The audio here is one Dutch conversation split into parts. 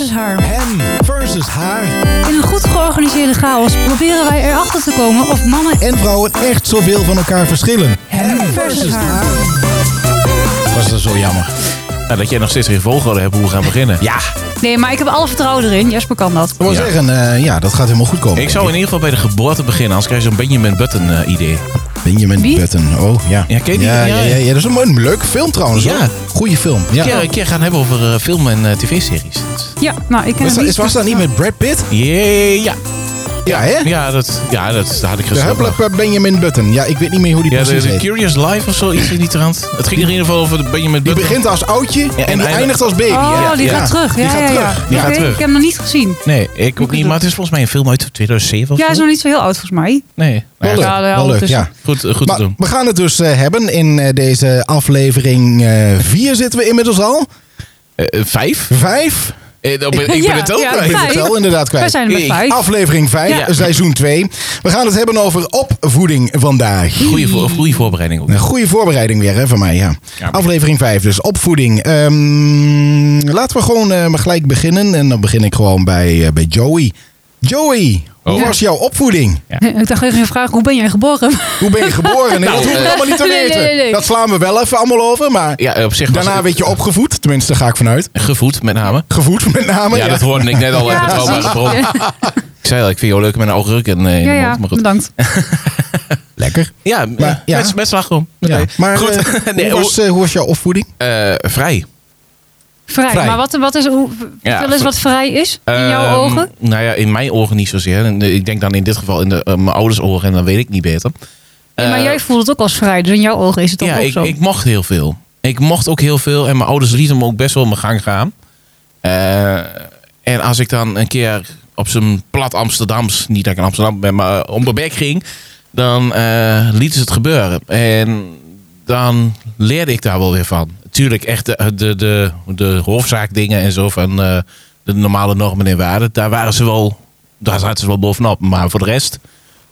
versus haar. Hem versus haar. In een goed georganiseerde chaos proberen wij erachter te komen of mannen En vrouwen echt zoveel van elkaar verschillen. hem versus haar. Was dat zo jammer? Nou, dat jij nog steeds geen volgorde hebt hoe we gaan beginnen. Ja, Nee, maar ik heb alle vertrouwen erin. Jesper kan dat. ik wil Ja. zeggen, eh, ja, dat gaat helemaal goed komen. Ik zou in ieder geval bij de geboorte beginnen, anders krijg je zo'n Benjamin Button eh, idee. Benjamin Wie? Button, oh ja. Ja, ken je die? Ja, Ja, ja, ja, ja, dat is een, een leuke film trouwens. Ja. hoor. Goeie film. Ja. Een keer, een keer gaan hebben over eh, film en eh, tv-series. Ja, nou, ik ken Was, hem dat, was dat niet met Brad Pitt? Yeah, ja, Ja, hè? ja, dat, ja, dat, dat had ik De gezegd. huppelijke Benjamin Button. Ja, ik weet niet meer hoe die Ja, de, precies de heet. Curious Life of zo, iets in die trant. Het ging er in ieder geval over de Benjamin Die Button. begint als oudje en, en die eindigt- eindigt als baby. Oh, ja. die Ja. gaat terug. Ja, Die gaat terug. Die gaat terug. Ik heb hem nog niet gezien. Nee, ik ook niet, maar het is volgens mij een film uit 2007 of Ja, hij is nog niet zo heel oud volgens mij. Nee, Wel leuk, wel leuk, ja. goed, eh, goed te doen. we gaan het dus eh, hebben. In eh, deze aflevering 4 zitten we inmiddels al. Eh, eh, vijf? Vijf. Eh, ben- ik Ja, ben het ook ja, kwijt. Ik ben vijf. het wel inderdaad kwijt. Wij zijn er vijf. Aflevering 5, Ja. seizoen 2. We gaan het hebben over opvoeding vandaag. Goeie, voor, goeie voorbereiding ook. Een goede voorbereiding weer hè, van mij, ja. Ja. Aflevering 5, dus opvoeding. Ehm, laten we gewoon eh, maar gelijk beginnen. En dan begin ik gewoon bij, eh, bij Joey. Joey, hoe Oh. was jouw opvoeding? Ik dacht even vragen, hoe ben jij geboren? Hoe ben je geboren? Nee, dat Nou, hoeven we eh, allemaal niet te nee, weten. nee, nee. Dat slaan we wel even allemaal over. Maar Ja, op zich was daarna werd je opgevoed. Tenminste, daar ga ik vanuit. gevoed met name. Gevoed met name. Ja, dat hoorde ik net al uit Ja, bron. Ik zei al, ik vind jou leuk met een oogruk en eh, in Ja, de ja, mond, maar goed. bedankt. Lekker. Ja, Maar, ja. Met, met slagroom. Ja. Nee. Maar goed. eh, Nee, hoe, was, eh, hoe was jouw opvoeding? eh, vrij. Vrij. Vrij. Maar wat, wat is, hoe, Ja, eens wat vrij is in jouw Ehm, ogen? Nou ja, in mijn ogen niet zozeer. En, eh, Ik denk dan in dit geval in de, eh, mijn ouders ogen en dan weet ik niet beter. Ja, maar Eh, jij voelt het ook als vrij, dus in jouw ogen is het toch ja, ook ik, zo? ik mocht heel veel. Ik mocht ook heel veel en mijn ouders lieten me ook best wel mijn gang gaan. En als ik dan een keer op zijn plat Amsterdams, niet dat ik in Amsterdam ben, maar om de bek ging, dan lieten ze het gebeuren. En dan leerde ik daar wel weer van. Tuurlijk, echt de, de, de, de en zo van eh, de normale normen en waarden, daar waren ze wel, daar zaten ze wel bovenop. Maar voor de rest,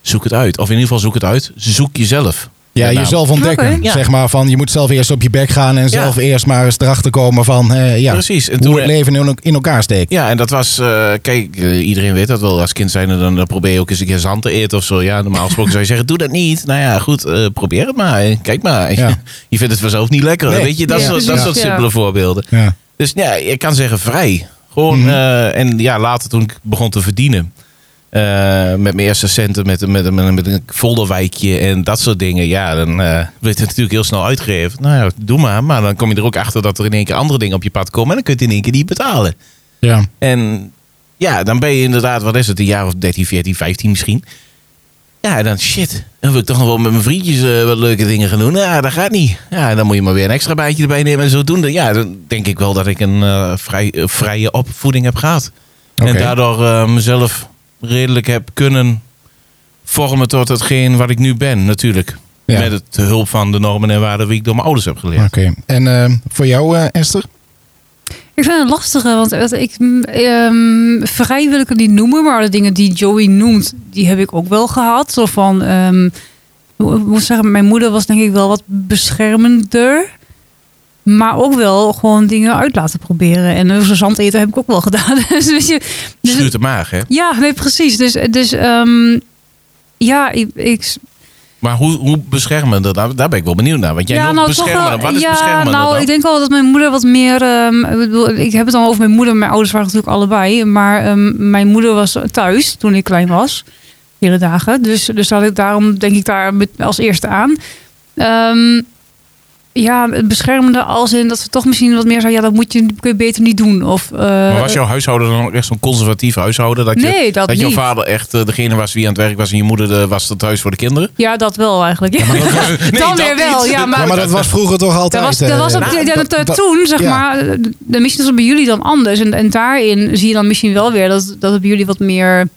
zoek het uit. Of in ieder geval zoek het uit. Zoek jezelf. Ja, jezelf ontdekken. Oké. Ja. Zeg maar van, je moet zelf eerst op je bek gaan en zelf eerst maar eens erachter komen van eh, ja, Precies. En hoe het leven in, elkaar steekt. Ja, en dat was, eh, kijk, eh, iedereen weet dat wel. Als kind zijn dan, dan probeer je ook eens een keer zand te eten of zo. Ja, normaal gesproken zou je zeggen, doe dat niet. Nou ja, goed, probeer het maar. Kijk maar. Ja. Je vindt het vanzelf niet lekker. Nee. Weet je, dat, soort, dat soort simpele voorbeelden. Dus ja, ik kan zeggen vrij. Gewoon, Mhm. en ja, later toen ik begon te verdienen. Eh, met mijn eerste centen, met, met, met, met een folderwijkje en dat soort dingen. Ja, dan eh werd het natuurlijk heel snel uitgegeven. Nou ja, doe maar. Maar dan kom je er ook achter dat er in één keer andere dingen op je pad komen. En dan kun je het in één keer niet betalen. Ja. En ja, dan ben je inderdaad, wat is het, een jaar of 13, 14, 15 misschien. Ja, dan shit. Dan wil ik toch nog wel met mijn vriendjes eh, wat leuke dingen gaan doen. Ja, dat gaat niet. Ja, dan moet je maar weer een extra baantje erbij nemen en zodoende. Ja, dan denk ik wel dat ik een vrij, eh, vrije opvoeding heb gehad. En daardoor mezelf redelijk heb kunnen vormen tot hetgeen wat ik nu ben, natuurlijk. Ja. Met het de hulp van de normen en waarden die ik door mijn ouders heb geleerd. Oké. En eh, voor jou, eh, Esther? Ik vind het lastiger, want ik, ehm, vrij wil ik het niet noemen, maar de dingen die Joey noemt, die heb ik ook wel gehad. Zo van, ehm, ik moet zeggen, mijn moeder was denk ik wel wat beschermender. Maar ook wel gewoon dingen uit laten proberen. En uh, zand eten heb ik ook wel gedaan. dus, weet je, dus- Stuurt maag, hè? ja, nee, precies. Dus, dus ehm, ja, ik, ik, Maar hoe, hoe beschermender, daar, daar ben ik wel benieuwd naar. Want jij toch beschermender. wel- Wat is ja, nou, dan? ik denk wel dat mijn moeder wat meer... ehm, ik, bedoel, ik heb het dan over mijn moeder. Mijn ouders waren natuurlijk allebei. Maar ehm, mijn moeder was thuis toen ik klein was. Hele dagen. Dus, dus had ik, daarom denk ik daar als eerste aan. Ehm, ja, het beschermende als in dat ze toch misschien wat meer zei... Ja, dat moet je, kun je beter niet doen. Of, eh, Maar was jouw huishouden dan ook echt zo'n conservatief huishouden? Dat, je, Nee, dat jouw niet. vader echt eh, degene was wie aan het werk was en je moeder eh, was er thuis voor de kinderen? Ja, dat wel eigenlijk. Nee, dan dat weer wel. Ja, maar, Ja, maar dat was vroeger toch altijd... Dat was, dat eh, was op, nou, ja, dat- dat- dat- toen, zeg ja. maar. De, de- misschien is het bij jullie dan anders. En, en daarin zie je dan misschien wel weer dat, dat het bij jullie wat meer.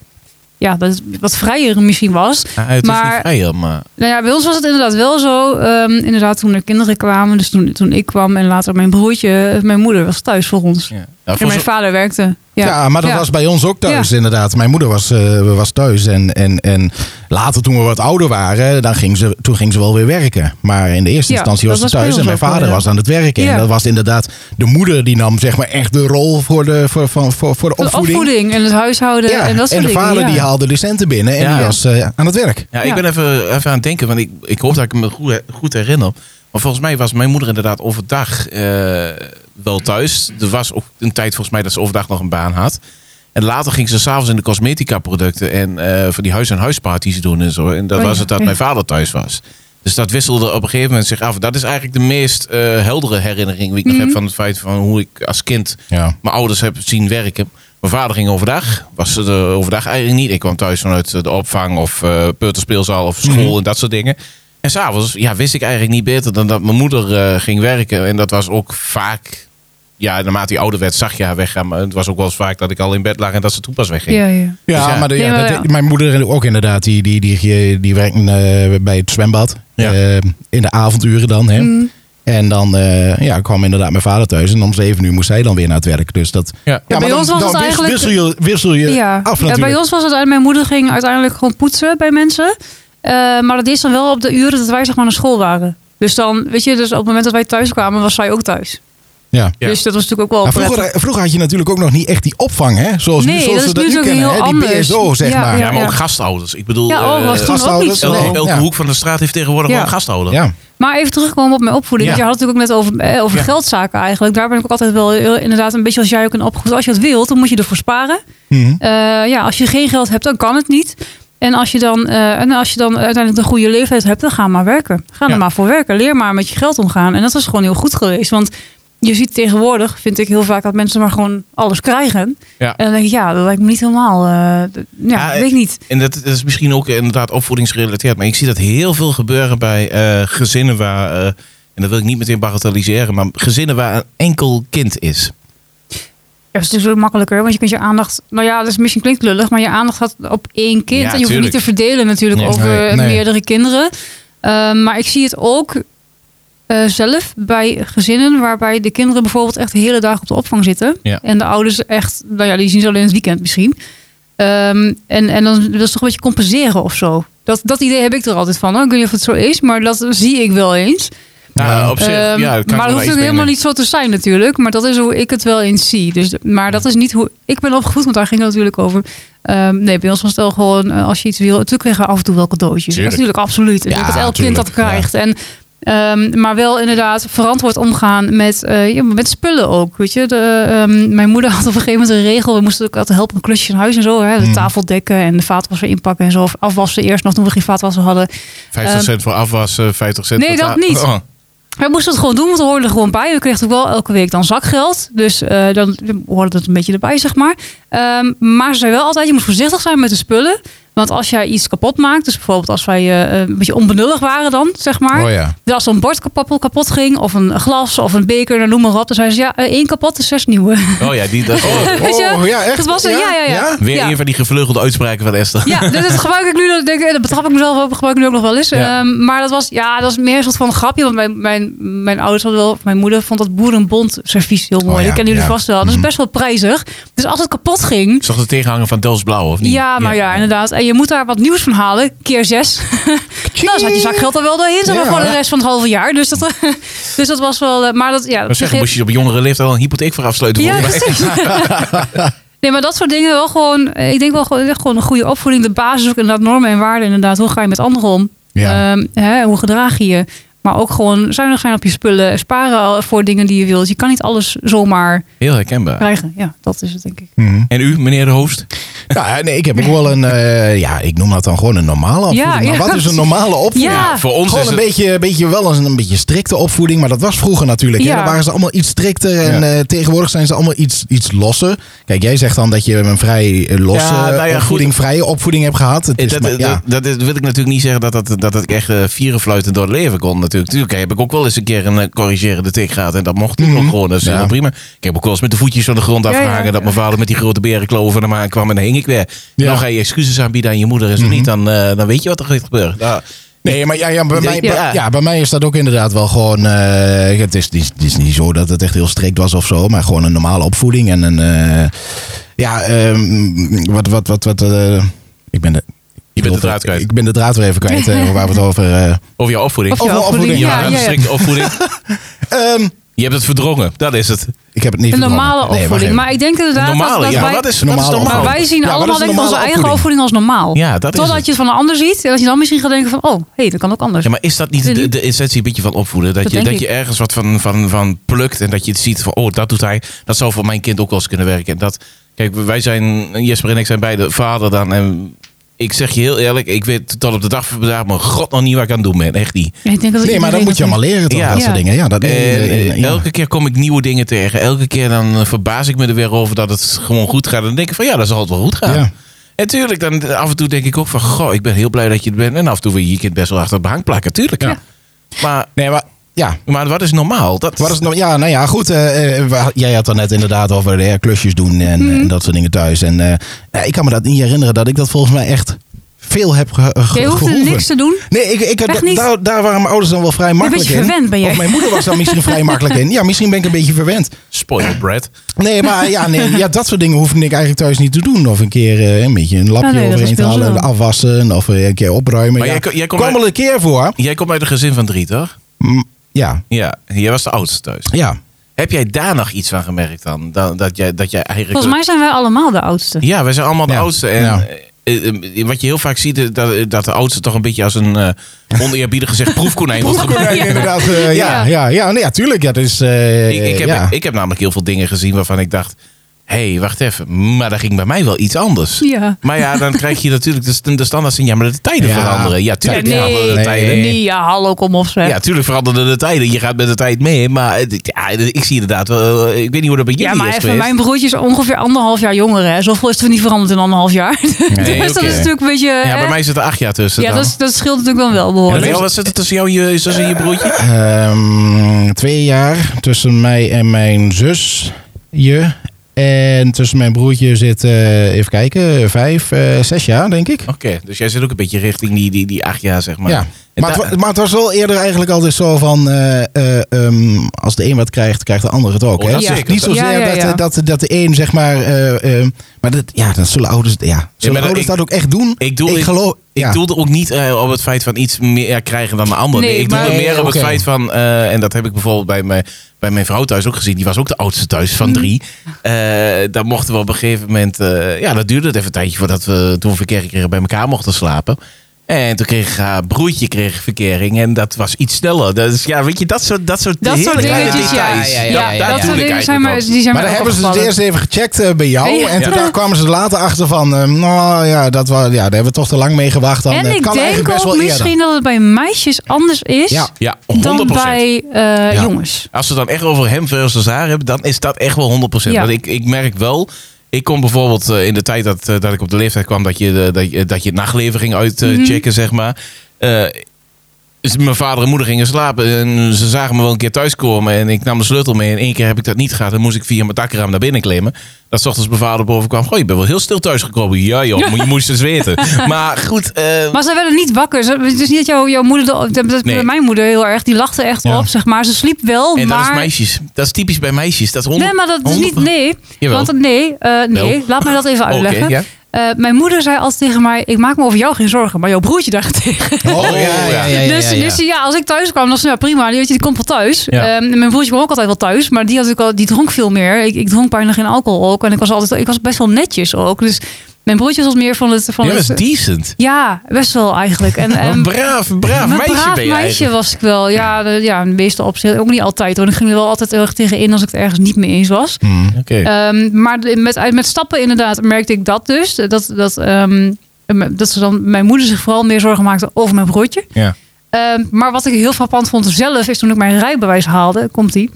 Ja, dat wat vrijer misschien was. Ja, het is Maar- niet vrijer, maar... Nou ja, bij ons was het inderdaad wel zo. ehm, inderdaad, toen er kinderen kwamen. Dus toen, toen ik kwam en later mijn broertje. Mijn moeder was thuis voor ons. Ja. En mijn zo- vader werkte. Ja, maar dat Ja. was bij ons ook thuis inderdaad. Mijn moeder was, eh, was thuis. En, en, en later toen we wat ouder waren, dan ging ze, toen ging ze wel weer werken. Maar in de eerste Ja, instantie was ze thuis en mijn wel, vader ja. was aan het werken. Ja. En dat was inderdaad de moeder die nam zeg maar echt de rol voor de, voor, van, voor, voor de De opvoeding. en het huishouden Ja, en dat soort en de dingen. vader ja. die haalde de centen binnen en Ja. die was eh, aan het werk. Ja, ik Ja. ben even, even aan het denken, want ik, ik hoop dat ik me goed, goed herinner. Maar volgens mij was mijn moeder inderdaad overdag eh, wel thuis. Er was ook een tijd volgens mij dat ze overdag nog een baan had. En later ging ze s'avonds in de cosmetica producten en eh voor die huis- en huisparties doen en zo. En dat Oh ja, was het dat ja. mijn vader thuis was. Dus dat wisselde op een gegeven moment zich af. Dat is eigenlijk de meest eh, heldere herinnering die ik nog Mhm. heb van het feit van hoe ik als kind Ja. mijn ouders heb zien werken. Mijn vader ging overdag. Was er overdag eigenlijk niet. Ik kwam thuis vanuit de opvang of eh peuterspeelzaal of school Mhm. en dat soort dingen. En s'avonds ja, wist ik eigenlijk niet beter dan dat mijn moeder eh, ging werken. En dat was ook vaak... Ja, naarmate die ouder werd, zag je haar weggaan. Maar het was ook wel eens vaak dat ik al in bed lag en dat ze toen pas wegging. Ja, ja. Ja, Dus ja. maar, de, ja, Nee, maar dat- ja. mijn moeder ook inderdaad, die, die, die, die werkte eh, bij het zwembad. Ja. eh, in de avonduren dan. Hè. Mm. En dan eh, ja, kwam inderdaad mijn vader thuis. En om zeven uur moest zij dan weer naar het werk. Dus dat, Ja. bij ons dan, was het dan eigenlijk- Wissel je, wissel je Ja. af ja, bij ons was het uit. Mijn moeder ging uiteindelijk gewoon poetsen bij mensen. Eh, maar dat is dan wel op de uren dat wij zeg maar naar school waren. Dus dan, weet je, dus op het moment dat wij thuis kwamen, was zij ook thuis. ja. Ja. Dus dat was natuurlijk ook wel vroeger, vroeger had je natuurlijk ook nog niet echt die opvang. Hè? Zoals nu, Nee, zoals dat we dat nu natuurlijk kennen. heel Hè? Die anders. BSO, zeg Ja, maar. Ja, maar ja. ook gastouders. Ik bedoel, Ja, oh, eh, was toen ook gastouders, niet zo. elke, Nee. elke Ja. hoek van de straat heeft tegenwoordig Ja. wel een gasthouder. ja. Maar even terugkomen op mijn opvoeding. Want je had het natuurlijk ook net over, eh, over Ja. geldzaken eigenlijk. Daar ben ik ook altijd wel heel- inderdaad een beetje als jij ook in opgevoed. Als je het wilt, dan moet je ervoor sparen. Mhm. Eh, ja, als je geen geld hebt, dan kan het niet. En als je dan, eh, en als je dan uiteindelijk een goede leeftijd hebt, dan ga maar werken. Ga er Ja. maar voor werken. Leer maar met je geld omgaan. En dat is gewoon heel goed geweest. Want je ziet tegenwoordig, vind ik heel vaak, dat mensen maar gewoon alles krijgen. Ja. En dan denk ik, ja, dat lijkt me niet helemaal. eh, ja, Ja, weet ik niet. En dat, dat is misschien ook inderdaad opvoedingsgerelateerd. Maar ik zie dat heel veel gebeuren bij eh, gezinnen waar... en dat wil ik niet meteen bagatelliseren. Maar gezinnen waar een enkel kind is. Ja, dat is natuurlijk makkelijker, want je kunt je aandacht... Nou ja, dat is misschien klinkt lullig, maar je aandacht gaat op één kind. Ja, en je hoeft het niet te verdelen natuurlijk Nee. over Nee, nee. meerdere kinderen. Ehm, maar ik zie het ook eh, zelf bij gezinnen waarbij de kinderen bijvoorbeeld echt de hele dag op de opvang zitten. Ja. En de ouders echt, nou ja, die zien ze alleen in het weekend misschien. Ehm, en, en dan wil ze toch een beetje compenseren of zo. Dat, dat idee heb ik er altijd van. Hoor. Ik weet niet of het zo is, maar dat zie ik wel eens. Nou, op zich, Ehm, ja, dat kan maar dat hoeft ook helemaal niet zo te zijn natuurlijk. Maar dat is hoe ik het wel eens zie. Dus, maar dat is niet hoe ik ben opgevoed, want daar ging het natuurlijk over. Ehm, nee, bij ons was het wel gewoon, eh, als je iets wil... Natuurlijk kregen we af en toe wel cadeautjes. Tuurlijk. Natuurlijk, absoluut. Ja, dat elk kind dat krijgt. En, ehm, maar wel inderdaad verantwoord omgaan met, eh, ja, met spullen ook. Weet je? De, mijn moeder had op een gegeven moment een regel. We moesten ook altijd helpen met klusjes in huis en zo. Hè? De Hmm. tafel dekken en de vaatwasser inpakken en zo. Of afwassen eerst nog toen we geen vaatwasser hadden. 50 cent voor afwas, eh, 50 cent Nee, voor dat ta- niet. Oh. We moesten het gewoon doen, want we hoorden er gewoon bij. We kregen ook wel elke week dan zakgeld. Dus eh, dan hoorde het een beetje erbij, zeg maar. Ehm, maar ze zei wel altijd, je moet voorzichtig zijn met de spullen. Want als jij iets kapot maakt, dus bijvoorbeeld als wij eh, een beetje onbenullig waren dan, zeg maar. Oh ja. Dus als zo'n bord kapot, kapot ging, of een glas, of een beker, dan noem maar op. Dan zeiden ze, ja, eh, één kapot is zes nieuwe. Oh ja, die, dat is Weet je? Oh, ja, echt? Dat was, ja, ja, ja. weer Ja. een van die gevleugelde uitspraken van Esther. Ja, dus dat gebruik ik nu, dat, denk, ik- dat betrap ik mezelf op, gebruik ik nu ook nog wel eens. Ja. Ehm, maar dat was, ja, dat was meer een soort van grapje. Want mijn, mijn, mijn ouders hadden wel, mijn moeder vond dat boerenbond servies heel mooi. Oh ja, dat kennen jullie ja. vast wel. Dat is Mhm. best wel prijzig. Dus als het kapot ging, Ik zag de tegenhanger van Dels Blauw, of niet? ja, maar ja. inderdaad. En je moet daar wat nieuws van halen, keer zes. nou, zat je zakgeld er wel doorheen, zeg maar, Ja. voor de rest van het halve jaar. Dus dat, dus dat was wel, eh, maar dat, ja. Maar op zeg, zich- moest je op jongere leeftijd al een hypotheek voor afsluiten? ja. Nee, maar dat soort dingen wel gewoon. eh, Ik denk wel gewoon, gewoon een goede opvoeding. De basis ook inderdaad normen en waarden. Inderdaad, hoe ga je met anderen om? Ja. Ehm, hè, hoe gedraag je je? Maar ook gewoon zuinig zijn op je spullen. Sparen voor dingen die je wilt. Je kan niet alles zomaar Heel herkenbaar. krijgen. Ja, dat is het denk ik. Mhm. En u, meneer de host? Ja, nee, ik heb ook wel een, eh, ja, ik noem dat dan gewoon een normale opvoeding. Ja, maar wat is een normale opvoeding? Ja. voor ons Gewoon is een het... beetje, beetje wel een, een beetje strikte opvoeding, maar dat was vroeger natuurlijk. hè. Ja. Dan waren ze allemaal iets strikter en Ja. eh, tegenwoordig zijn ze allemaal iets, iets losser. Kijk, jij zegt dan dat je een vrij eh, losse Ja, nou ja, opvoeding, vrije opvoeding hebt gehad. Het is dat, maar- dat, ja. dat, dat wil ik natuurlijk niet zeggen dat, dat, dat ik echt uh, vierenfluitend door het leven kon. Natuurlijk. Tuurlijk heb ik ook wel eens een keer een corrigerende tik gehad. En dat mocht toen Mhm. nog gewoon. Dat is prima. Ik heb ook wel eens met de voetjes van de grond afgehangen. ja. Dat mijn vader met die grote berenkloven naar me kwam. En hing ik weer. Ja. Dan ga je excuses aanbieden aan je moeder. En zo Mhm. niet, dan, uh, dan weet je wat er gaat gebeuren. Ja. Nee, maar ja, ja, bij, mij, Ja. bij- ja, bij mij is dat ook inderdaad wel gewoon. eh, het, is, het, is, niet zo dat het echt heel strikt was of zo, maar gewoon een normale opvoeding. En een, eh, Ja, ehm, wat, wat, wat, wat. eh, ik ben de. Je bent de draad kwijt. Ik ben de draad weer even kwijt eh, waar we het over. eh, Over jouw opvoeding. Over opvoeding. opvoeding, Ja, Ja, ja, een ja. strikte opvoeding. ehm, Je hebt het verdrongen. Dat is het. ik heb het niet Een verdrongen. normale Nee, wacht opvoeding. even. Maar ik denk inderdaad dat, Normale, dat ja. wij... Wat is, wat is normaal? Maar wij zien Ja, wat is allemaal een denk ik onze normale eigen opvoeding? opvoeding als normaal. Ja, dat is Totdat het. je het van een ander ziet. En dat je dan misschien gaat denken van... Oh, hé, hey, dat kan ook anders. Ja, maar is dat niet de, de essentie een beetje van opvoeden? Dat, Dat je, denk dat je ik. ergens wat van, van, van plukt en dat je het ziet van, oh, dat doet hij. Dat zou voor mijn kind ook wel eens kunnen werken. En dat, kijk, wij zijn, Jesper en ik zijn beide vader dan. En ik zeg je heel eerlijk, ik weet tot op de dag van vandaag mijn god nog niet wat ik aan het doen ben. Echt niet. Ja, ik denk dat Nee, maar dat moet je dat allemaal leren toch? Ja. Dat soort dingen. Ja, dat, En, eh, eh, eh, ja. Elke keer kom ik nieuwe dingen tegen. Elke keer dan verbaas ik me er weer over dat het gewoon goed gaat. En dan denk ik van, ja, dan zal het wel goed gaan. Ja. En tuurlijk, dan af en toe denk ik ook van, goh, ik ben heel blij dat je het bent. En af en toe wil je je kind best wel achter het behang plakken, tuurlijk. Ja. Maar, Nee, maar ja. maar wat is normaal? Dat, Wat is nou, ja, nou ja, goed. eh, eh, jij had het net inderdaad over eh, klusjes doen en, Mhm. en dat soort dingen thuis. En ik kan me dat niet herinneren dat ik dat volgens mij echt veel heb ge, ge- Je gehoeven. niks te doen. Nee, ik, ik, daar, daar waren mijn ouders dan wel vrij makkelijk beetje in. verwend ben jij. Of mijn moeder was dan misschien vrij makkelijk in. Ja, misschien ben ik een beetje verwend. Spoiled brat. Nee, maar ja, nee, ja, dat soort dingen hoefde ik eigenlijk thuis niet te doen. Of een keer eh, een beetje een lapje Ah, nee, overheen te halen, afwassen of een keer opruimen. Maar ja. jij jij komt kwam uit- er een keer voor. Jij komt uit een gezin van drie, toch? Mm, Ja, Ja, jij was de oudste thuis. ja. Heb jij daar nog iets van gemerkt dan? Dat, dat, jij, dat jij eigenlijk... Volgens mij zijn wij allemaal de oudste. Ja, wij zijn allemaal de Ja. oudste. En Ja. eh, eh, wat je heel vaak ziet, is dat, dat de oudste toch een beetje als een eh oneerbiedig gezegd proefkonijn wordt gebruikt. Proefkonijn, inderdaad. eh, ja, Ja. ja, ja, nee, ja, tuurlijk. Ja, dat is, eh, Ik, ik, heb, ja. ik heb namelijk heel veel dingen gezien waarvan ik dacht... Hé, hey, wacht even. Maar dat ging bij mij wel iets anders. Ja. Maar ja, dan krijg je natuurlijk de, de standaard. Ja, maar de tijden Ja. veranderen. Ja, tuurlijk nee, veranderen de nee, tijden. Nee, ja, hallo, kom op zeg. Ja, tuurlijk veranderden de tijden. Je gaat met de tijd mee. Maar het- ja, ik zie inderdaad wel... Ik weet niet hoe dat bij jullie Ja, maar is even, mijn broertje is ongeveer anderhalf jaar jonger. Hè. Zoveel is er niet veranderd in anderhalf jaar. Nee, dus dat is natuurlijk een beetje... Ja, bij mij zit er acht jaar tussen. ja dat, is- dat scheelt natuurlijk dan wel En behoorlijk. Riel, wat zit er tussen jou, je en je broertje? Ehm, twee jaar tussen mij en mijn zus. Je. En tussen mijn broertje zit, eh, even kijken, vijf, eh, zes jaar, denk ik. Oké, dus jij zit ook een beetje richting die, die, die acht jaar, zeg maar. ja. Maar, het, maar het was wel eerder eigenlijk altijd zo van... eh, eh, ehm, als de een wat krijgt, krijgt de ander het ook. Oh, hè? dat Het is zeker. Niet zozeer Ja, ja, ja. Dat, dat, dat de een, zeg maar... eh, eh, maar dat, ja, dat zullen ouders, ja, zullen dat- ouders ik- dat ook echt doen. ik doe- ik- geloof... Ik ja. doelde ook niet eh, op het feit van iets meer krijgen dan de ander. Nee, Nee, ik doelde maar- meer op het feit van, eh, en dat heb ik bijvoorbeeld bij mijn, bij mijn vrouw thuis ook gezien. Die was ook de oudste thuis van drie. Eh dan mochten we op een gegeven moment, eh, ja, dat duurde het even een tijdje voordat we toen we verkering kregen bij elkaar mochten slapen. En toen kreeg haar broertje kreeg verkering en dat was iets sneller. Dus ja, weet je, dat soort, dat soort, Dat soort dingetjes, ja. Ja, ja, Ja, ja, daar dat doe soort dingen zijn maar, die zijn Maar dan hebben ze het opgevallen. eerst even gecheckt eh, bij jou. Ja. En toen daar kwamen ze er later achter van... eh, nou ja, dat was, ja, daar hebben we toch te lang mee gewacht. Dan, En eh, ik kan denk eigenlijk best ook wel misschien dat het bij meisjes anders is Ja. Ja, 100%. dan bij eh, Ja. jongens. Als we dan echt over hem versus haar hebben, dan is dat echt wel 100%. Ja. Want ik, ik merk wel, ik kom bijvoorbeeld eh, in de tijd dat, eh, dat ik op de leeftijd kwam dat je, eh, dat je, dat je nachtleven ging uitchecken, zeg maar. Mijn vader en moeder gingen slapen en ze zagen me wel een keer thuiskomen en ik nam de sleutel mee. En één keer heb ik dat niet gehad en moest ik via mijn dakraam naar binnen klimmen. Dat 's ochtends mijn vader boven kwam. Goh, je bent wel heel stil thuisgekomen. Ja joh, je moest eens weten. Maar goed, eh, Maar ze werden niet wakker. Het is niet dat jouw, jouw moeder... de- Dat dat- Nee. Mijn moeder heel erg. Die lachte echt Ja. op, zeg maar. Ze sliep wel, en maar... dat is meisjes. Dat is typisch bij meisjes. Dat is 100, Nee, maar dat is niet... 100 Nee. Jawel. Want nee, eh, nee. Wel. Laat mij dat even uitleggen. ja. Eh, mijn moeder zei altijd tegen mij... Ik maak me over jou geen zorgen, maar jouw broertje daartegen. Oh, ja, ja, ja, ja, dus, dus ja, als ik thuis kwam, dan was het, prima. Die, weet je, die komt wel thuis. En mijn broertje kwam ook altijd wel thuis. Maar die, had ik al, die dronk veel meer. Ik, ik dronk bijna geen alcohol ook. En ik was, altijd, ik was best wel netjes ook. Dus mijn broertje was meer van het... Van Ja, het is decent. ja, best wel eigenlijk. En, Een en braaf, braaf meisje braaf ben je meisje eigenlijk. was ik wel. Ja, de, ja, meestal op zich. Ook niet altijd hoor. Ik ging er wel altijd heel erg tegen in als ik het ergens niet mee eens was. Oké. Ehm, maar met, met stappen inderdaad merkte ik dat dus. Dat, dat, ehm, dat ze dan, mijn moeder zich vooral meer zorgen maakte over mijn broertje. Ja. Ehm, maar wat ik heel frappant vond zelf, is toen ik mijn rijbewijs haalde, komt die.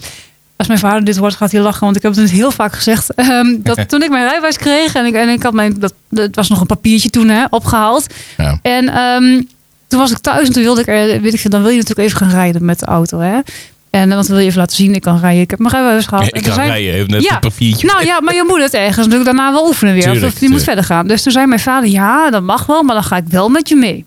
Als mijn vader dit hoort, gaat hij lachen, want ik heb het heel vaak gezegd. ehm, dat toen ik mijn rijbewijs kreeg en ik, en ik had mijn, dat, het was nog een papiertje toen hè, opgehaald. Ja. En ehm, toen was ik thuis en toen wilde ik, er, weet ik dan wil je natuurlijk even gaan rijden met de auto. Hè? En dan wil je even laten zien, ik kan rijden. Ik heb mijn rijbewijs gehaald. ik kan zei- rijden, heeft net Ja. een papiertje. nou ja, maar je moet het ergens natuurlijk daarna wel oefenen weer. Tuurlijk, of je moet verder gaan. Dus toen zei mijn vader, ja, dat mag wel, maar dan ga ik wel met je mee.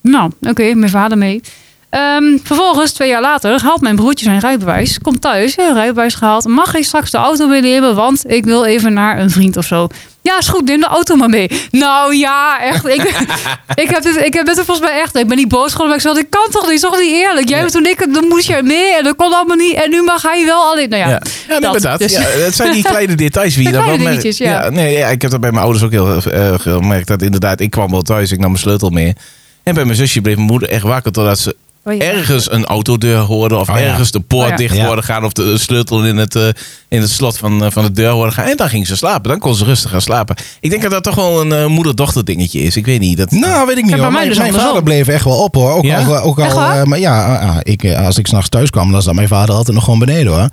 Nou, oké, mijn vader mee. Ehm, vervolgens, twee jaar later, haalt mijn broertje zijn rijbewijs. Komt thuis, rijbewijs gehaald. Mag ik straks de auto meenemen? Want ik wil even naar een vriend of zo. Ja, is goed, neem de auto maar mee. Nou ja, echt. Ik, ik heb dit, ik heb dit er volgens mij echt. Ik ben niet boos geworden, maar ik zei, ik kan toch niet, is toch niet eerlijk? Jij Ja. toen ik, dan moest je mee en dat kon allemaal niet. En nu mag hij wel alleen. Nou ja, Ja, ja dat. inderdaad. Dus- Ja, het zijn die kleine details wie je dan wel merkt. ja. nee, ja, ik heb dat bij mijn ouders ook heel eh, gemerkt. Dat inderdaad, ik kwam wel thuis, ik nam mijn sleutel mee. En bij mijn zusje bleef mijn moeder echt wakker totdat ze Oh ja. ergens een autodeur hoorde. Of Oh ja. ergens de poort Oh ja. dicht Ja. hoorde gaan. Of de sleutel in het, eh, in het slot van, eh, van de deur hoorde gaan. En dan ging ze slapen. Dan kon ze rustig gaan slapen. Ik denk dat dat toch wel een eh, moeder-dochter dingetje is. Ik weet niet. Dat, Nou, weet ik niet Ja, bij hoor. mij Mijn, dus mijn vader bleef echt wel op hoor. Ook Ja? al, ook Echt al maar ja, ah, ik, eh, als ik s'nachts thuis kwam, dan zat mijn vader altijd nog gewoon beneden hoor.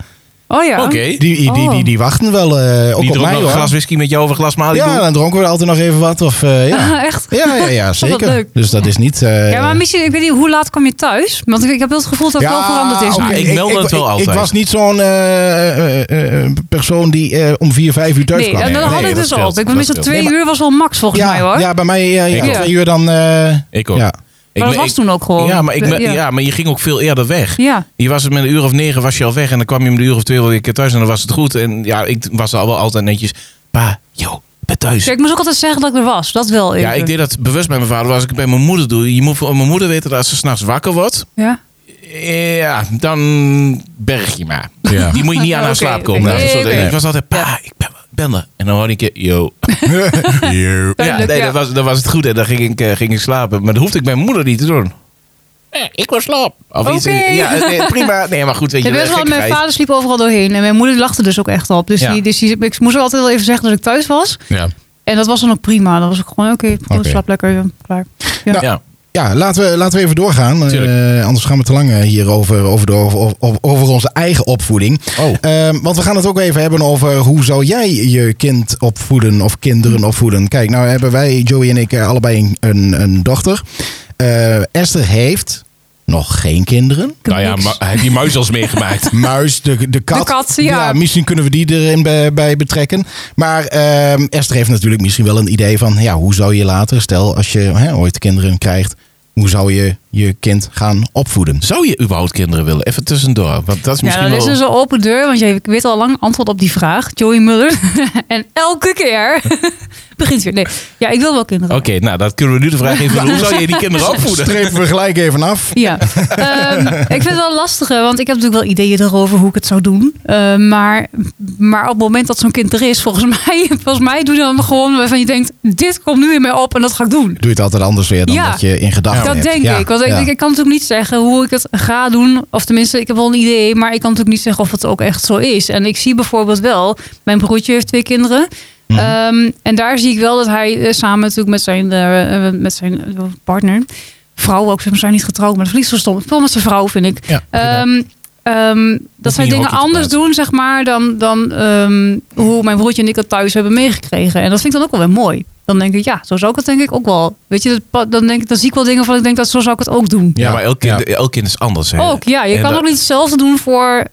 Oh ja. Oké. Die, die, die, die, die wachten wel eh, ook Die op mij nog hoor. een glas whisky met jou over glas Malibu. ja, dan dronken we altijd nog even wat. Of, eh, ja. Echt? Ja, ja, ja, zeker. leuk. Dus dat is niet... eh, Ja, maar misschien, ik weet niet, hoe laat kom je thuis? Want ik, ik heb wel het gevoel dat het wel veranderd is. oké. nu. ik meldde het wel ik, altijd. Ik was niet zo'n eh, eh, eh, persoon die eh, om vier, vijf uur thuis Nee, kwam. en dan Nee, had ik dat dus. Ik Dat mis dat scheelt. twee Nee, uur was wel max volgens ja, mij hoor. ja, bij mij ja, Ik twee uur dan... eh, Ik ook. Ik, maar dat was ik- toen ook gewoon. Ja maar, ik, Ja. ja. maar je ging ook veel eerder weg. Ja. Je was het met een uur of negen was je al weg. En dan kwam je om een uur of twee wel weer thuis. En dan was het goed. En ja, ik was al wel altijd netjes. Pa, yo, ik ben thuis. Ja, ik moest ook altijd zeggen dat ik er was. Dat wel even. Ja, ik deed dat bewust bij mijn vader. Als ik het bij mijn moeder doe. Je moet voor mijn moeder weten dat als ze s'nachts wakker wordt. Ja? Ja, dan berg je maar. Ja. Die moet je niet aan haar slaap komen. Nee, Zo, oké. Ik was altijd, pa, Ja. ik En dan hoorde ik keer, yo. Ja, nee, dat, was, dat was het goed. En dan ging ik, eh, ging ik slapen. Maar dat hoefde ik mijn moeder niet te doen. Eh, ik wil slaap. Of iets. Ja, nee, prima. Nee, maar goed, weet je. Ja, best wel, mijn vader sliep overal doorheen. En mijn moeder lachte dus ook echt op. Dus, Ja. die, dus die, ik moest wel altijd wel even zeggen dat ik thuis was. Ja. En dat was dan ook prima. Dan was ik gewoon, oké, okay, Oké. slaap lekker. ja, Klaar. Ja. Nou, Ja. Laten we, laten we even doorgaan. Eh, anders gaan we te lang eh, hier over, over, de- over, over, onze eigen opvoeding. Oh. Ehm, want we gaan het ook even hebben over hoe zou jij je kind opvoeden of kinderen opvoeden. Kijk, nou hebben wij, Joey en ik, eh, allebei een, een, een dochter. Eh, Esther heeft nog geen kinderen. Nou ja, Niks. maar hij heeft die muis als meegemaakt. Muis, de, de kat. De kat, ja. Misschien kunnen we die erin bij, bij betrekken. Maar ehm, Esther heeft natuurlijk misschien wel een idee van... Ja, hoe zou je later, stel als je hè, ooit kinderen krijgt... Hoe zou je je kind gaan opvoeden? Zou je überhaupt kinderen willen? Even tussendoor. Want dat is Ja, misschien dat is wel... dus een open deur, want je weet al lang antwoord op die vraag. Joey Muller. en elke keer begint weer. Nee, ja, ik wil wel kinderen. Oké, nou, dat kunnen we nu de vraag even doen. Hoe zou je die kinderen opvoeden? Strepen we gelijk even af. Ja, Ehm, ik vind het wel lastig, want ik heb natuurlijk wel ideeën erover hoe ik het zou doen. Eh, maar, maar op het moment dat zo'n kind er is, volgens mij, volgens mij doe je dan gewoon waarvan je denkt, dit komt nu in mij op en dat ga ik doen. Doe je het altijd anders weer dan Ja. dat je in gedachten Dat hebt. denk Ja, ik. Want ik, ja. ik kan natuurlijk niet zeggen hoe ik het ga doen. Of tenminste, ik heb wel een idee. Maar ik kan natuurlijk niet zeggen of het ook echt zo is. En ik zie bijvoorbeeld wel... Mijn broertje heeft twee kinderen. Ehm, en daar zie ik wel dat hij eh, samen natuurlijk met zijn, eh, eh, met zijn partner... Vrouw ook, ze zijn niet getrouwd. Maar dat is stom. Wel met zijn vrouw, vind ik. Ja, Ehm, ehm, dat zij dingen anders doen, zeg maar, dan, dan hoe mijn broertje en ik het thuis hebben meegekregen. En dat vind ik dan ook wel weer mooi. Dan denk ik, ja, zo zou ik het denk ik ook wel. Weet je, dan, denk ik, dan zie ik wel dingen van, ik denk dat zo zou ik het ook doen. Ja, Ja, maar elk kind, ja. elk kind is anders. Hè? Ook, ja. Je En kan dat- ook niet hetzelfde doen voor...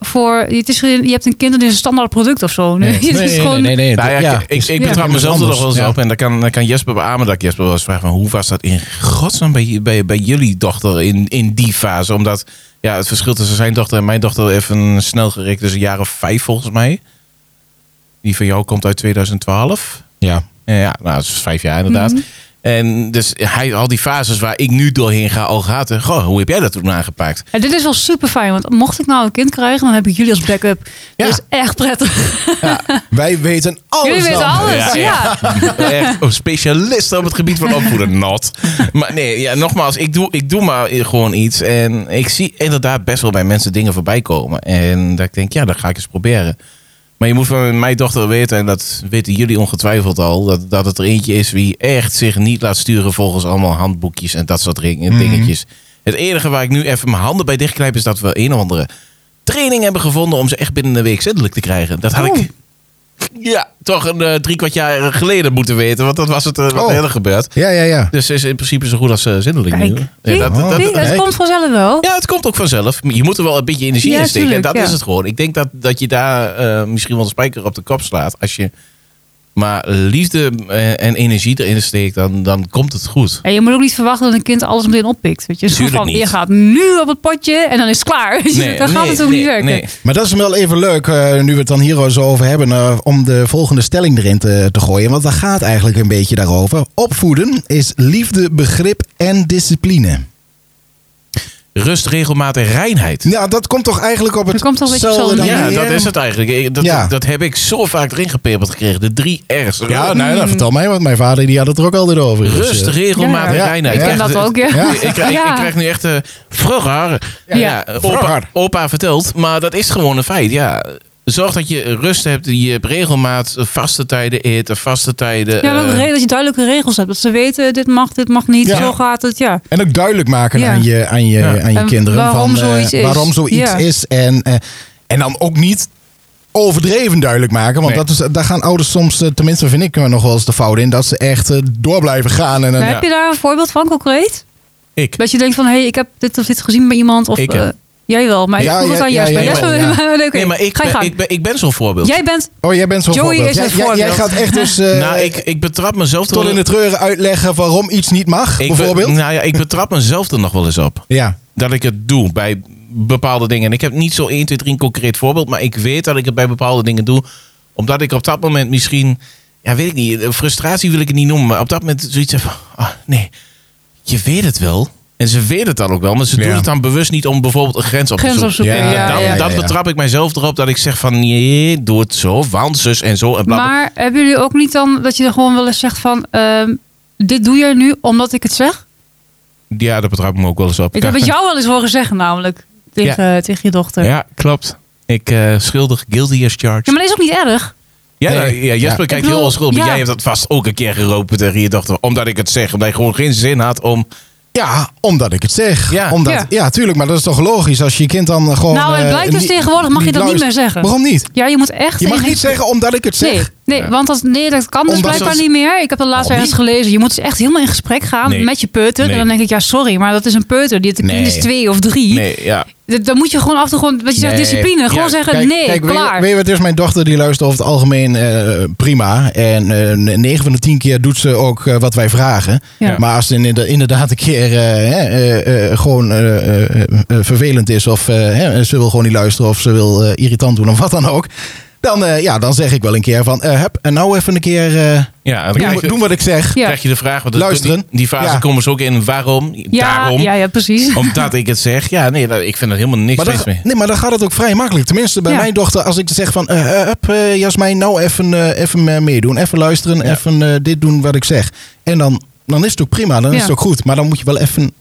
voor het is, geen- je hebt een kind en is een standaard product of zo. Nee, het is gewoon, nee, nee. Nou ja, Ja, ik, ik, betrap Ja, mezelf er nog wel eens ja. op. En dan kan, dan kan Jesper beamen dat ik Jesper wel eens vraag van hoe was dat in godsnaam bij, bij, bij jullie dochter in, in die fase? Omdat ja, het verschil tussen zijn dochter en mijn dochter even snel gerekt. Dus een jaar of vijf volgens mij. Die van jou komt uit 2012. Ja. Ja, ja nou, dat is vijf jaar inderdaad. Mhm. En dus hij al die fases waar ik nu doorheen ga al. En, Goh, hoe heb jij dat toen aangepakt? Dit is wel super fijn, want mocht ik nou een kind krijgen, dan heb ik jullie als backup. Ja. Dat is echt prettig. Wij weten alles jullie weten alles, ja. Echt een specialist op het gebied van opvoeden. Not. Maar nee, ja, nogmaals, ik doe, ik doe maar gewoon iets. En ik zie inderdaad best wel bij mensen dingen voorbij komen. En dat ik denk, ja, dat ga ik eens proberen. Maar je moet van mijn dochter weten, en dat weten jullie ongetwijfeld al, dat, dat het er eentje is wie echt zich niet laat sturen volgens allemaal handboekjes en dat soort ring- dingetjes. Het enige waar ik nu even mijn handen bij dichtknijp is dat we een of andere training hebben gevonden om ze echt binnen een week zindelijk te krijgen. Dat had Oh. ik ja, toch een eh, drie kwart jaar geleden moeten weten, want dat was het eh, wat Oh. eerder gebeurd. Ja, ja, ja. Dus ze is in principe zo goed als uh, zindelijk nu. Ja, dat, dat, zie, dat- komt vanzelf wel. ja, het komt ook vanzelf. Je moet er wel een beetje energie Ja, in steken. en dat ja. is het gewoon. Ik denk dat, dat je daar eh, misschien wel een spijker op de kop slaat. Als je maar liefde eh, en energie erin steekt, dan, dan komt het goed. En je moet ook niet verwachten dat een kind alles meteen oppikt. Weet je, Zo Tuurlijk van, niet. je gaat nu op het potje en dan is het klaar. Je, dan gaat het ook niet werken. nee. Maar dat is wel even leuk, eh, nu we het dan hier zo over hebben, eh, om de volgende stelling erin te, te gooien. Want dat gaat eigenlijk een beetje daarover. Opvoeden is liefde, begrip en discipline. Rust, regelmaat en reinheid. Ja, dat komt toch eigenlijk op het Dat komt toch een beetje hetzelfde Ja, dat is het eigenlijk. Dat, Ja. dat heb ik zo vaak erin gepeperd gekregen. De drie R's. Ja, nou, dat vertel mij, want mijn vader die had het er ook altijd over. Dus, Rust, eh, regelmaat en Ja, reinheid. ik ken krijg dat ook, ja. Ja. Ik, krijg, Ja. ik krijg nu echt... eh vroeger. Ja, Ja. opa, opa vertelt. Maar dat is gewoon een feit. Ja. Zorg dat je rust hebt. Je hebt regelmaat, vaste tijden eten, vaste tijden. Ja, eh, re- dat je duidelijke regels hebt. Dat ze weten, dit mag, dit mag niet. Ja. Zo gaat het, ja. En ook duidelijk maken Ja. aan je, aan je, Ja. aan je En kinderen. waarom van, eh, zoiets is. Waarom zoiets Ja. is. En, eh, en dan ook niet overdreven duidelijk maken. Want Nee. dat is, daar gaan ouders soms, eh, tenminste vind ik er nog wel eens de fout in, dat ze echt eh, door blijven gaan. En, dan- Heb je daar een voorbeeld van, concreet? Ik. Dat je denkt van, hé, hey, ik heb dit of dit gezien bij iemand. Of, Ik. Jij wel, maar Ja, ik vroeg het ja, aan ja, oké, Nee, maar ik ga je ben, gang. ik ben, ik ben zo'n voorbeeld. Jij bent, oh, jij bent zo'n Joey voorbeeld. is Jij, gaat echt dus eh, nou, ik, ik betrap mezelf tot in de treuren uitleggen waarom iets niet mag, ik be- bijvoorbeeld. nou ja, ik betrap mezelf er nog wel eens op. ja. dat ik het doe bij bepaalde dingen. En ik heb niet zo 1, 2, 3 een concreet voorbeeld, maar ik weet dat ik het bij bepaalde dingen doe. Omdat ik op dat moment misschien, ja, weet ik niet, frustratie wil ik het niet noemen, maar op dat moment zoiets heb van, ah, nee, je weet het wel. En ze weten het dan ook wel, maar ze Ja. doen het dan bewust niet om bijvoorbeeld een grens op te grens zoeken. Ja, Ja, dan, ja, ja. dan ja. betrap ik mijzelf erop dat ik zeg van, nee, doe het zo, want zus en zo. En bla, bla. Maar hebben jullie ook niet dan dat je er gewoon wel eens zegt van... ehm, dit doe jij nu omdat ik het zeg? Ja, daar betrap ik me ook wel eens op. Ik heb het jou wel eens horen zeggen namelijk. Tegen, tegen je dochter. Ja, Ja, klopt. Ik eh schuldig, guilty as charged. maar dat is ook niet erg. Ja, Nee. nou, ja Jesper Ja. kijkt bedoel, heel onschuldig. ja. Jij hebt dat vast ook een keer geroepen tegen je dochter. Omdat ik het zeg. Omdat je gewoon geen zin had om... ja, omdat ik het zeg. Ja. Omdat, ja. Ja. tuurlijk, maar dat is toch logisch als je je kind dan gewoon... Nou, het eh, blijkt dus tegenwoordig mag je dat niet meer zeggen. Waarom niet? Ja, je moet echt... Je mag niet zeggen omdat ik het zeg. Nee, nee Ja. want dat, nee, dat kan dus Omdat blijkbaar niet meer. Ik heb dat laatst ergens gelezen. Je moet dus echt helemaal in gesprek gaan Nee. met je peuter. Nee. En dan denk ik, ja, sorry, maar dat is een peuter. Die kind is twee of drie. Nee, ja. Dan moet je gewoon af en toe gewoon, wat je zegt, Nee. discipline. Gewoon Ja, zeggen, Kijk, nee, kijk, weet je- klaar. Weet je wat, dus mijn dochter die luistert over het algemeen eh, prima. En eh 9 van de 10 keer doet ze ook eh, wat wij vragen. Ja. Maar als het inderdaad- een keer gewoon vervelend is... of ze wil gewoon niet luisteren of ze wil irritant doen of wat dan ook... Dan, eh, ja, dan zeg ik wel een keer van... eh, hup, en nou even een keer eh, Ja, dan doen, krijg, je, doen wat ik zeg. Ja. krijg je de vraag... Want Luisteren. Die, die fase Ja. komen ze ook in. Waarom? ja, Daarom. ja, ja, precies. Omdat ik het zeg. Ja, nee, dat- ik vind er helemaal niks Maar mis dan, mee. nee, maar dan gaat het ook vrij makkelijk. Tenminste, bij Ja. mijn dochter, als ik zeg van... hup, eh, Jasmijn, nou even, eh, even meedoen. Even luisteren, Ja. even eh, dit doen wat ik zeg. En dan, dan is het ook prima, dan is het ook goed. Maar dan moet je wel even...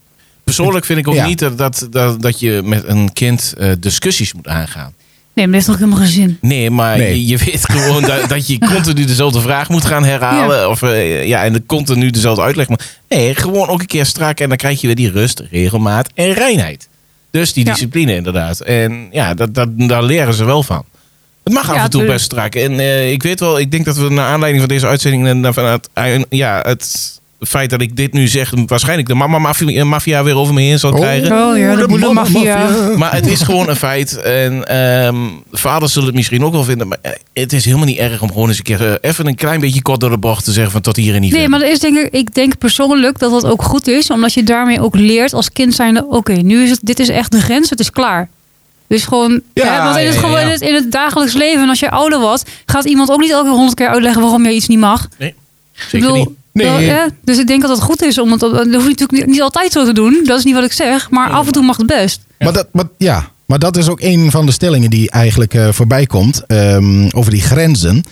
Persoonlijk vind ik ook Ja. niet dat, dat, dat, dat je met een kind eh, discussies moet aangaan. Nee, maar dat heeft toch helemaal geen zin. Nee, maar Nee. Je, je weet gewoon dat, dat je continu dezelfde vraag moet gaan herhalen. Of eh, ja, en de continu dezelfde uitleg. moet- Nee, gewoon ook een keer strak. En dan krijg je weer die rust, regelmaat en reinheid. Dus die Ja. discipline inderdaad. En ja, dat, dat, daar leren ze wel van. Het mag af en toe best strak. En eh, ik weet wel, ik denk dat we naar aanleiding van deze uitzending... vanuit ja, het feit dat ik dit nu zeg... waarschijnlijk de mama-maffia maffia weer over me heen zal krijgen. Oh ja, de moedermafia. Maar het is gewoon een feit. En ehm, vaders zullen het misschien ook wel vinden. Maar eh, het is helemaal niet erg om gewoon eens een keer eh, even een klein beetje kort door de bocht te zeggen van tot hier en niet Nee, verder. maar dat is denk ik, ik denk persoonlijk dat dat ook goed is. Omdat je daarmee ook leert als kind zijnde, oké, nu is het, dit is echt de grens, het is klaar. Dus gewoon, Ja, hè, want in het, gewoon ja. In, het, in het dagelijks leven, als je ouder wordt, gaat iemand ook niet elke honderd keer uitleggen waarom je iets niet mag. Nee, zeker bedoel, niet. Nee. wel, hè, dus ik denk dat het goed is om het, dat hoef je natuurlijk niet, niet altijd zo te doen. Dat is niet wat ik zeg, maar af en toe mag het best. Maar, dat, maar, ja, maar dat is ook een van de stellingen die eigenlijk eh, voorbij komt. ehm, over die grenzen.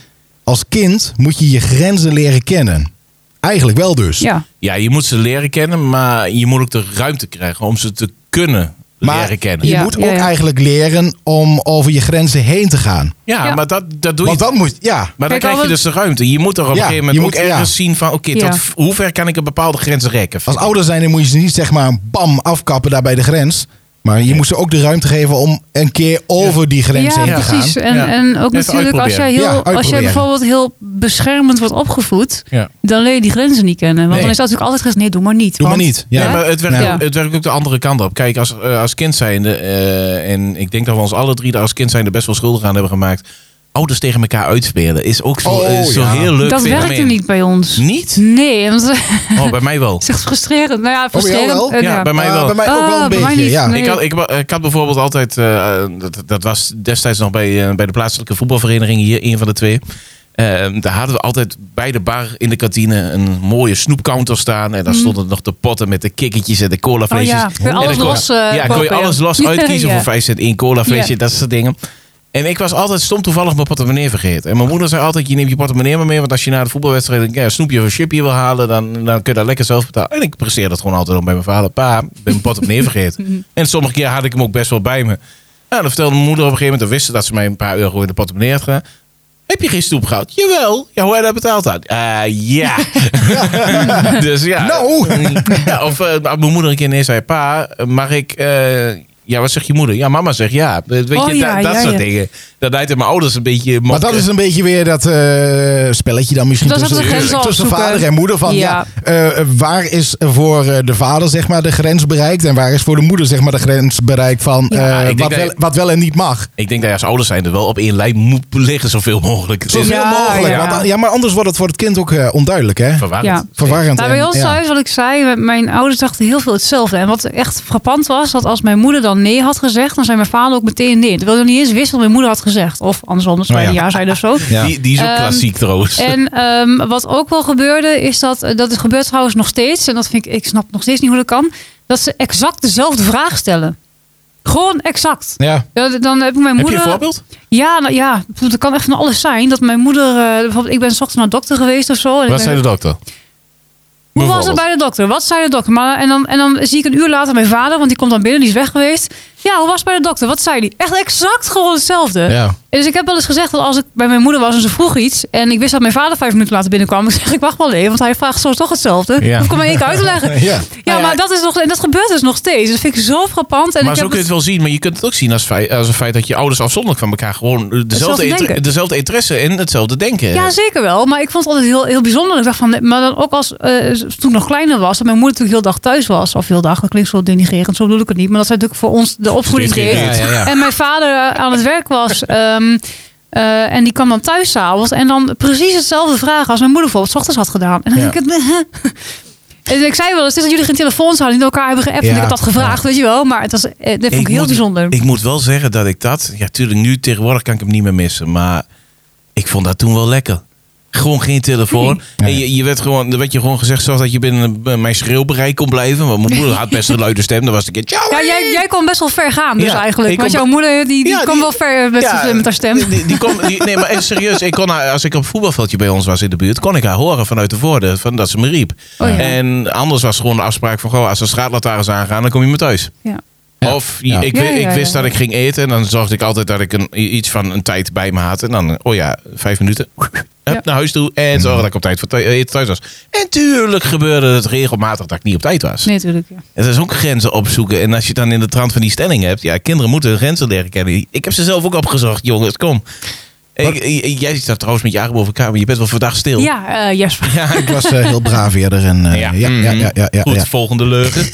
Als kind moet je je grenzen leren kennen. Eigenlijk wel dus. Ja, Ja, je moet ze leren kennen, maar je moet ook de ruimte krijgen om ze te kunnen Maar leren kennen. je Ja, moet ja, ook ja. eigenlijk leren om over je grenzen heen te gaan. Ja, Ja. maar dat, dat doe je. Want dan moet ja. Maar dan Kijk, krijg je dus de ruimte. Je moet er op een gegeven moment je moet- ergens zien van... oké, Ja. tot hoe ver kan ik een bepaalde grens rekken? Als ouder zijn dan moet je ze niet zeg maar bam afkappen daar bij de grens. Maar je moet ze ook de ruimte geven om een keer over die grens ja heen te precies. gaan. En, Ja. en ook Even natuurlijk als jij, heel, Ja, als jij bijvoorbeeld heel beschermend wordt opgevoed, Ja. dan leer je die grenzen niet kennen. Want Nee. dan is dat natuurlijk altijd gezegd, nee, doe maar niet. Doe maar Want- niet. Ja. Ja, maar het werkt, het werkt ook de andere kant op. Kijk, als, eh, als kind zijnde, eh, en ik denk dat we ons alle drie daar als kind zijnde best wel schuldig aan hebben gemaakt. Ouders tegen elkaar uitspelen is ook zo, Oh, eh, zo ja. heel leuk dat werkte niet bij ons. Niet? Nee, Oh, bij mij wel. is echt frustrerend. Nou ja, bij jou frustrerend. wel? eh, Ja, bij mij Ah, wel. bij mij ook wel Ah, een bij mij beetje, niet. ja. Nee. Ik, had, ik, wa- ik had bijvoorbeeld altijd, eh, dat, dat was destijds nog bij, bij de plaatselijke voetbalvereniging hier, een van de twee. Eh, daar hadden we altijd bij de bar in de kantine een mooie snoepcounter staan. En daar stonden nog de potten met de kikkertjes en de Mhm. Oh colaflesjes. ja, kun je En alles los ja, kon je alles los uitkiezen Ja. voor 5 cent één colaflesje, Ja. dat soort dingen. En ik was altijd stom toevallig mijn portemonnee vergeten. En mijn moeder zei altijd, je neemt je portemonnee maar mee. Want als je na de voetbalwedstrijd een, ja, snoepje of een chipje wil halen, dan, dan kun je dat lekker zelf betalen. En ik presteerde dat gewoon altijd om bij mijn vader. Pa, ik ben mijn portemonnee vergeten. en sommige keer had ik hem ook best wel bij me. Nou, dan vertelde mijn moeder op een gegeven moment, dan wist ze dat ze mij een paar euro in de portemonnee had gedaan. Heb je geen snoep gehad? Jawel. Ja, hoe heb je dat betaald had? Eh, ja. dus ja. Nou. Ja, of eh, mijn moeder een keer ineens zei, pa, mag ik... eh, ja, wat zegt je moeder? Ja, mama zegt ja. Weet Oh, je, ja, dat, dat ja, soort ja. dingen. Dat leidt mijn ouders een beetje... Maar dat is een beetje weer dat eh, spelletje dan misschien Dat tussen, tussen vader en moeder. Van, ja. Ja. eh, waar is voor eh, de vader zeg maar, de grens bereikt en waar is voor de moeder zeg maar, de grens bereikt van eh, wat, wel, wat wel en niet mag. Ik denk dat je als ouders zijn er wel op één lijn moet liggen zoveel mogelijk. Het is Zoveel Ja, mogelijk. ja. Want, ja, maar anders wordt het voor het kind ook eh, onduidelijk. Hè? verwarrend. Ja. Verwarrend. Nou, bij ons ja. thuis, wat ik zei, mijn ouders dachten heel veel hetzelfde. En wat echt frappant was, dat als mijn moeder dan nee had gezegd, dan zei mijn vader ook meteen nee. Terwijl hij niet eens wist wat mijn moeder had gezegd. Of andersom, als wij Oh ja. een ja zeiden of zo. Ja. Die, die is ook Ehm, klassiek trouwens. En ehm, wat ook wel gebeurde, is dat, eh, dat het gebeurt trouwens nog steeds. En dat vind ik, ik snap nog steeds niet hoe dat kan. Dat ze exact dezelfde vraag stellen. Gewoon exact. Ja. Ja, dan heb ik mijn Heb je moeder. een voorbeeld? Ja, nou, ja, het kan echt van alles zijn. Dat mijn moeder, eh, bijvoorbeeld, ik ben 's ochtends naar de dokter geweest of zo. En Wat zei de dokter? Hoe was het bij de dokter? Wat zei de dokter? Maar, en, dan, en dan zie ik een uur later mijn vader, want die komt dan binnen, die is weg geweest. Ja, hoe was het bij de dokter? Wat zei die? Echt exact gewoon hetzelfde. Ja. Dus ik heb wel eens gezegd dat als ik bij mijn moeder was en ze vroeg iets. en ik wist dat mijn vader vijf minuten later binnenkwam. ik zeg ik wacht wel even, want hij vraagt zo toch hetzelfde. Ja. Hoef ik hem één keer uit te leggen. Ja. Ja, Nou ja, maar dat, is nog, en dat gebeurt dus nog steeds. Dat vind ik zo frappant. En maar ik zo heb kun je het wel zien. Maar je kunt het ook zien als, feit, als een feit dat je ouders afzonderlijk van elkaar gewoon dezelfde, dezelfde interesse en hetzelfde denken. Ja, zeker wel. Maar ik vond het altijd heel, heel bijzonder. Ik dacht van, maar dan ook als eh, toen ik nog kleiner was, dat mijn moeder natuurlijk heel dag thuis was. Of heel dag, dat klinkt zo denigrerend, zo bedoel ik het niet. Maar dat zij natuurlijk voor ons de opvoeding deed. gereerd. Ja, ja, ja. En mijn vader aan het werk was. ehm, eh, en die kwam dan thuis s'avonds. En dan precies hetzelfde vragen als mijn moeder bijvoorbeeld 's ochtends had gedaan. En dan Ja. denk ik het. En ik zei wel eens, het is dat jullie geen telefoons hadden, niet elkaar hebben geappt. Ja, En ik had dat gevraagd, weet je wel. Maar het was, eh, dat vond ik, heel moet, bijzonder. Ik moet wel zeggen dat ik dat... Ja, tuurlijk, nu tegenwoordig kan ik hem niet meer missen. Maar ik vond dat toen wel lekker. Gewoon geen telefoon. Nee. En je, je werd gewoon, er werd je gewoon gezegd zoals dat je binnen mijn schreeuwbereik kon blijven. Want mijn moeder had best een luide stem. Dan was ik een keer... ja, jij, jij kon best wel ver gaan, dus Ja, eigenlijk. Want kon- jouw moeder, die, die Ja, die- wel ver met, Ja, met haar stem. Die, die kon, nee, maar serieus. Ik kon haar, als ik op het voetbalveldje bij ons was in de buurt, kon ik haar horen vanuit de voordeur van dat ze me riep. Oh. En anders was gewoon de afspraak van, goh, als de straatlantaarns aangaan, dan kom je me thuis. Ja. Of Ja. Ik, Ja, wi- ja, ik wist ja. dat ik ging eten en dan zorgde ik altijd dat ik een, iets van een tijd bij me had. En dan, oh ja, vijf minuten. Hup, Ja. naar huis toe en zorgde dat ik op tijd voor eten thuis was. En tuurlijk gebeurde het regelmatig dat ik niet op tijd was. Nee, natuurlijk. Ja. Het is ook grenzen opzoeken. En als je dan in de trant van die stelling hebt, ja, kinderen moeten hun grenzen leren kennen. Ik heb ze zelf ook opgezocht, jongens, kom. Jij staat trouwens met je arm over elkaar, maar je bent wel verdacht stil. Ja, eh, Jesper. Ja. Ik was eh, heel braaf eerder. En, eh, ja. Ja, ja, ja, ja, ja, Goed, ja. volgende leugen.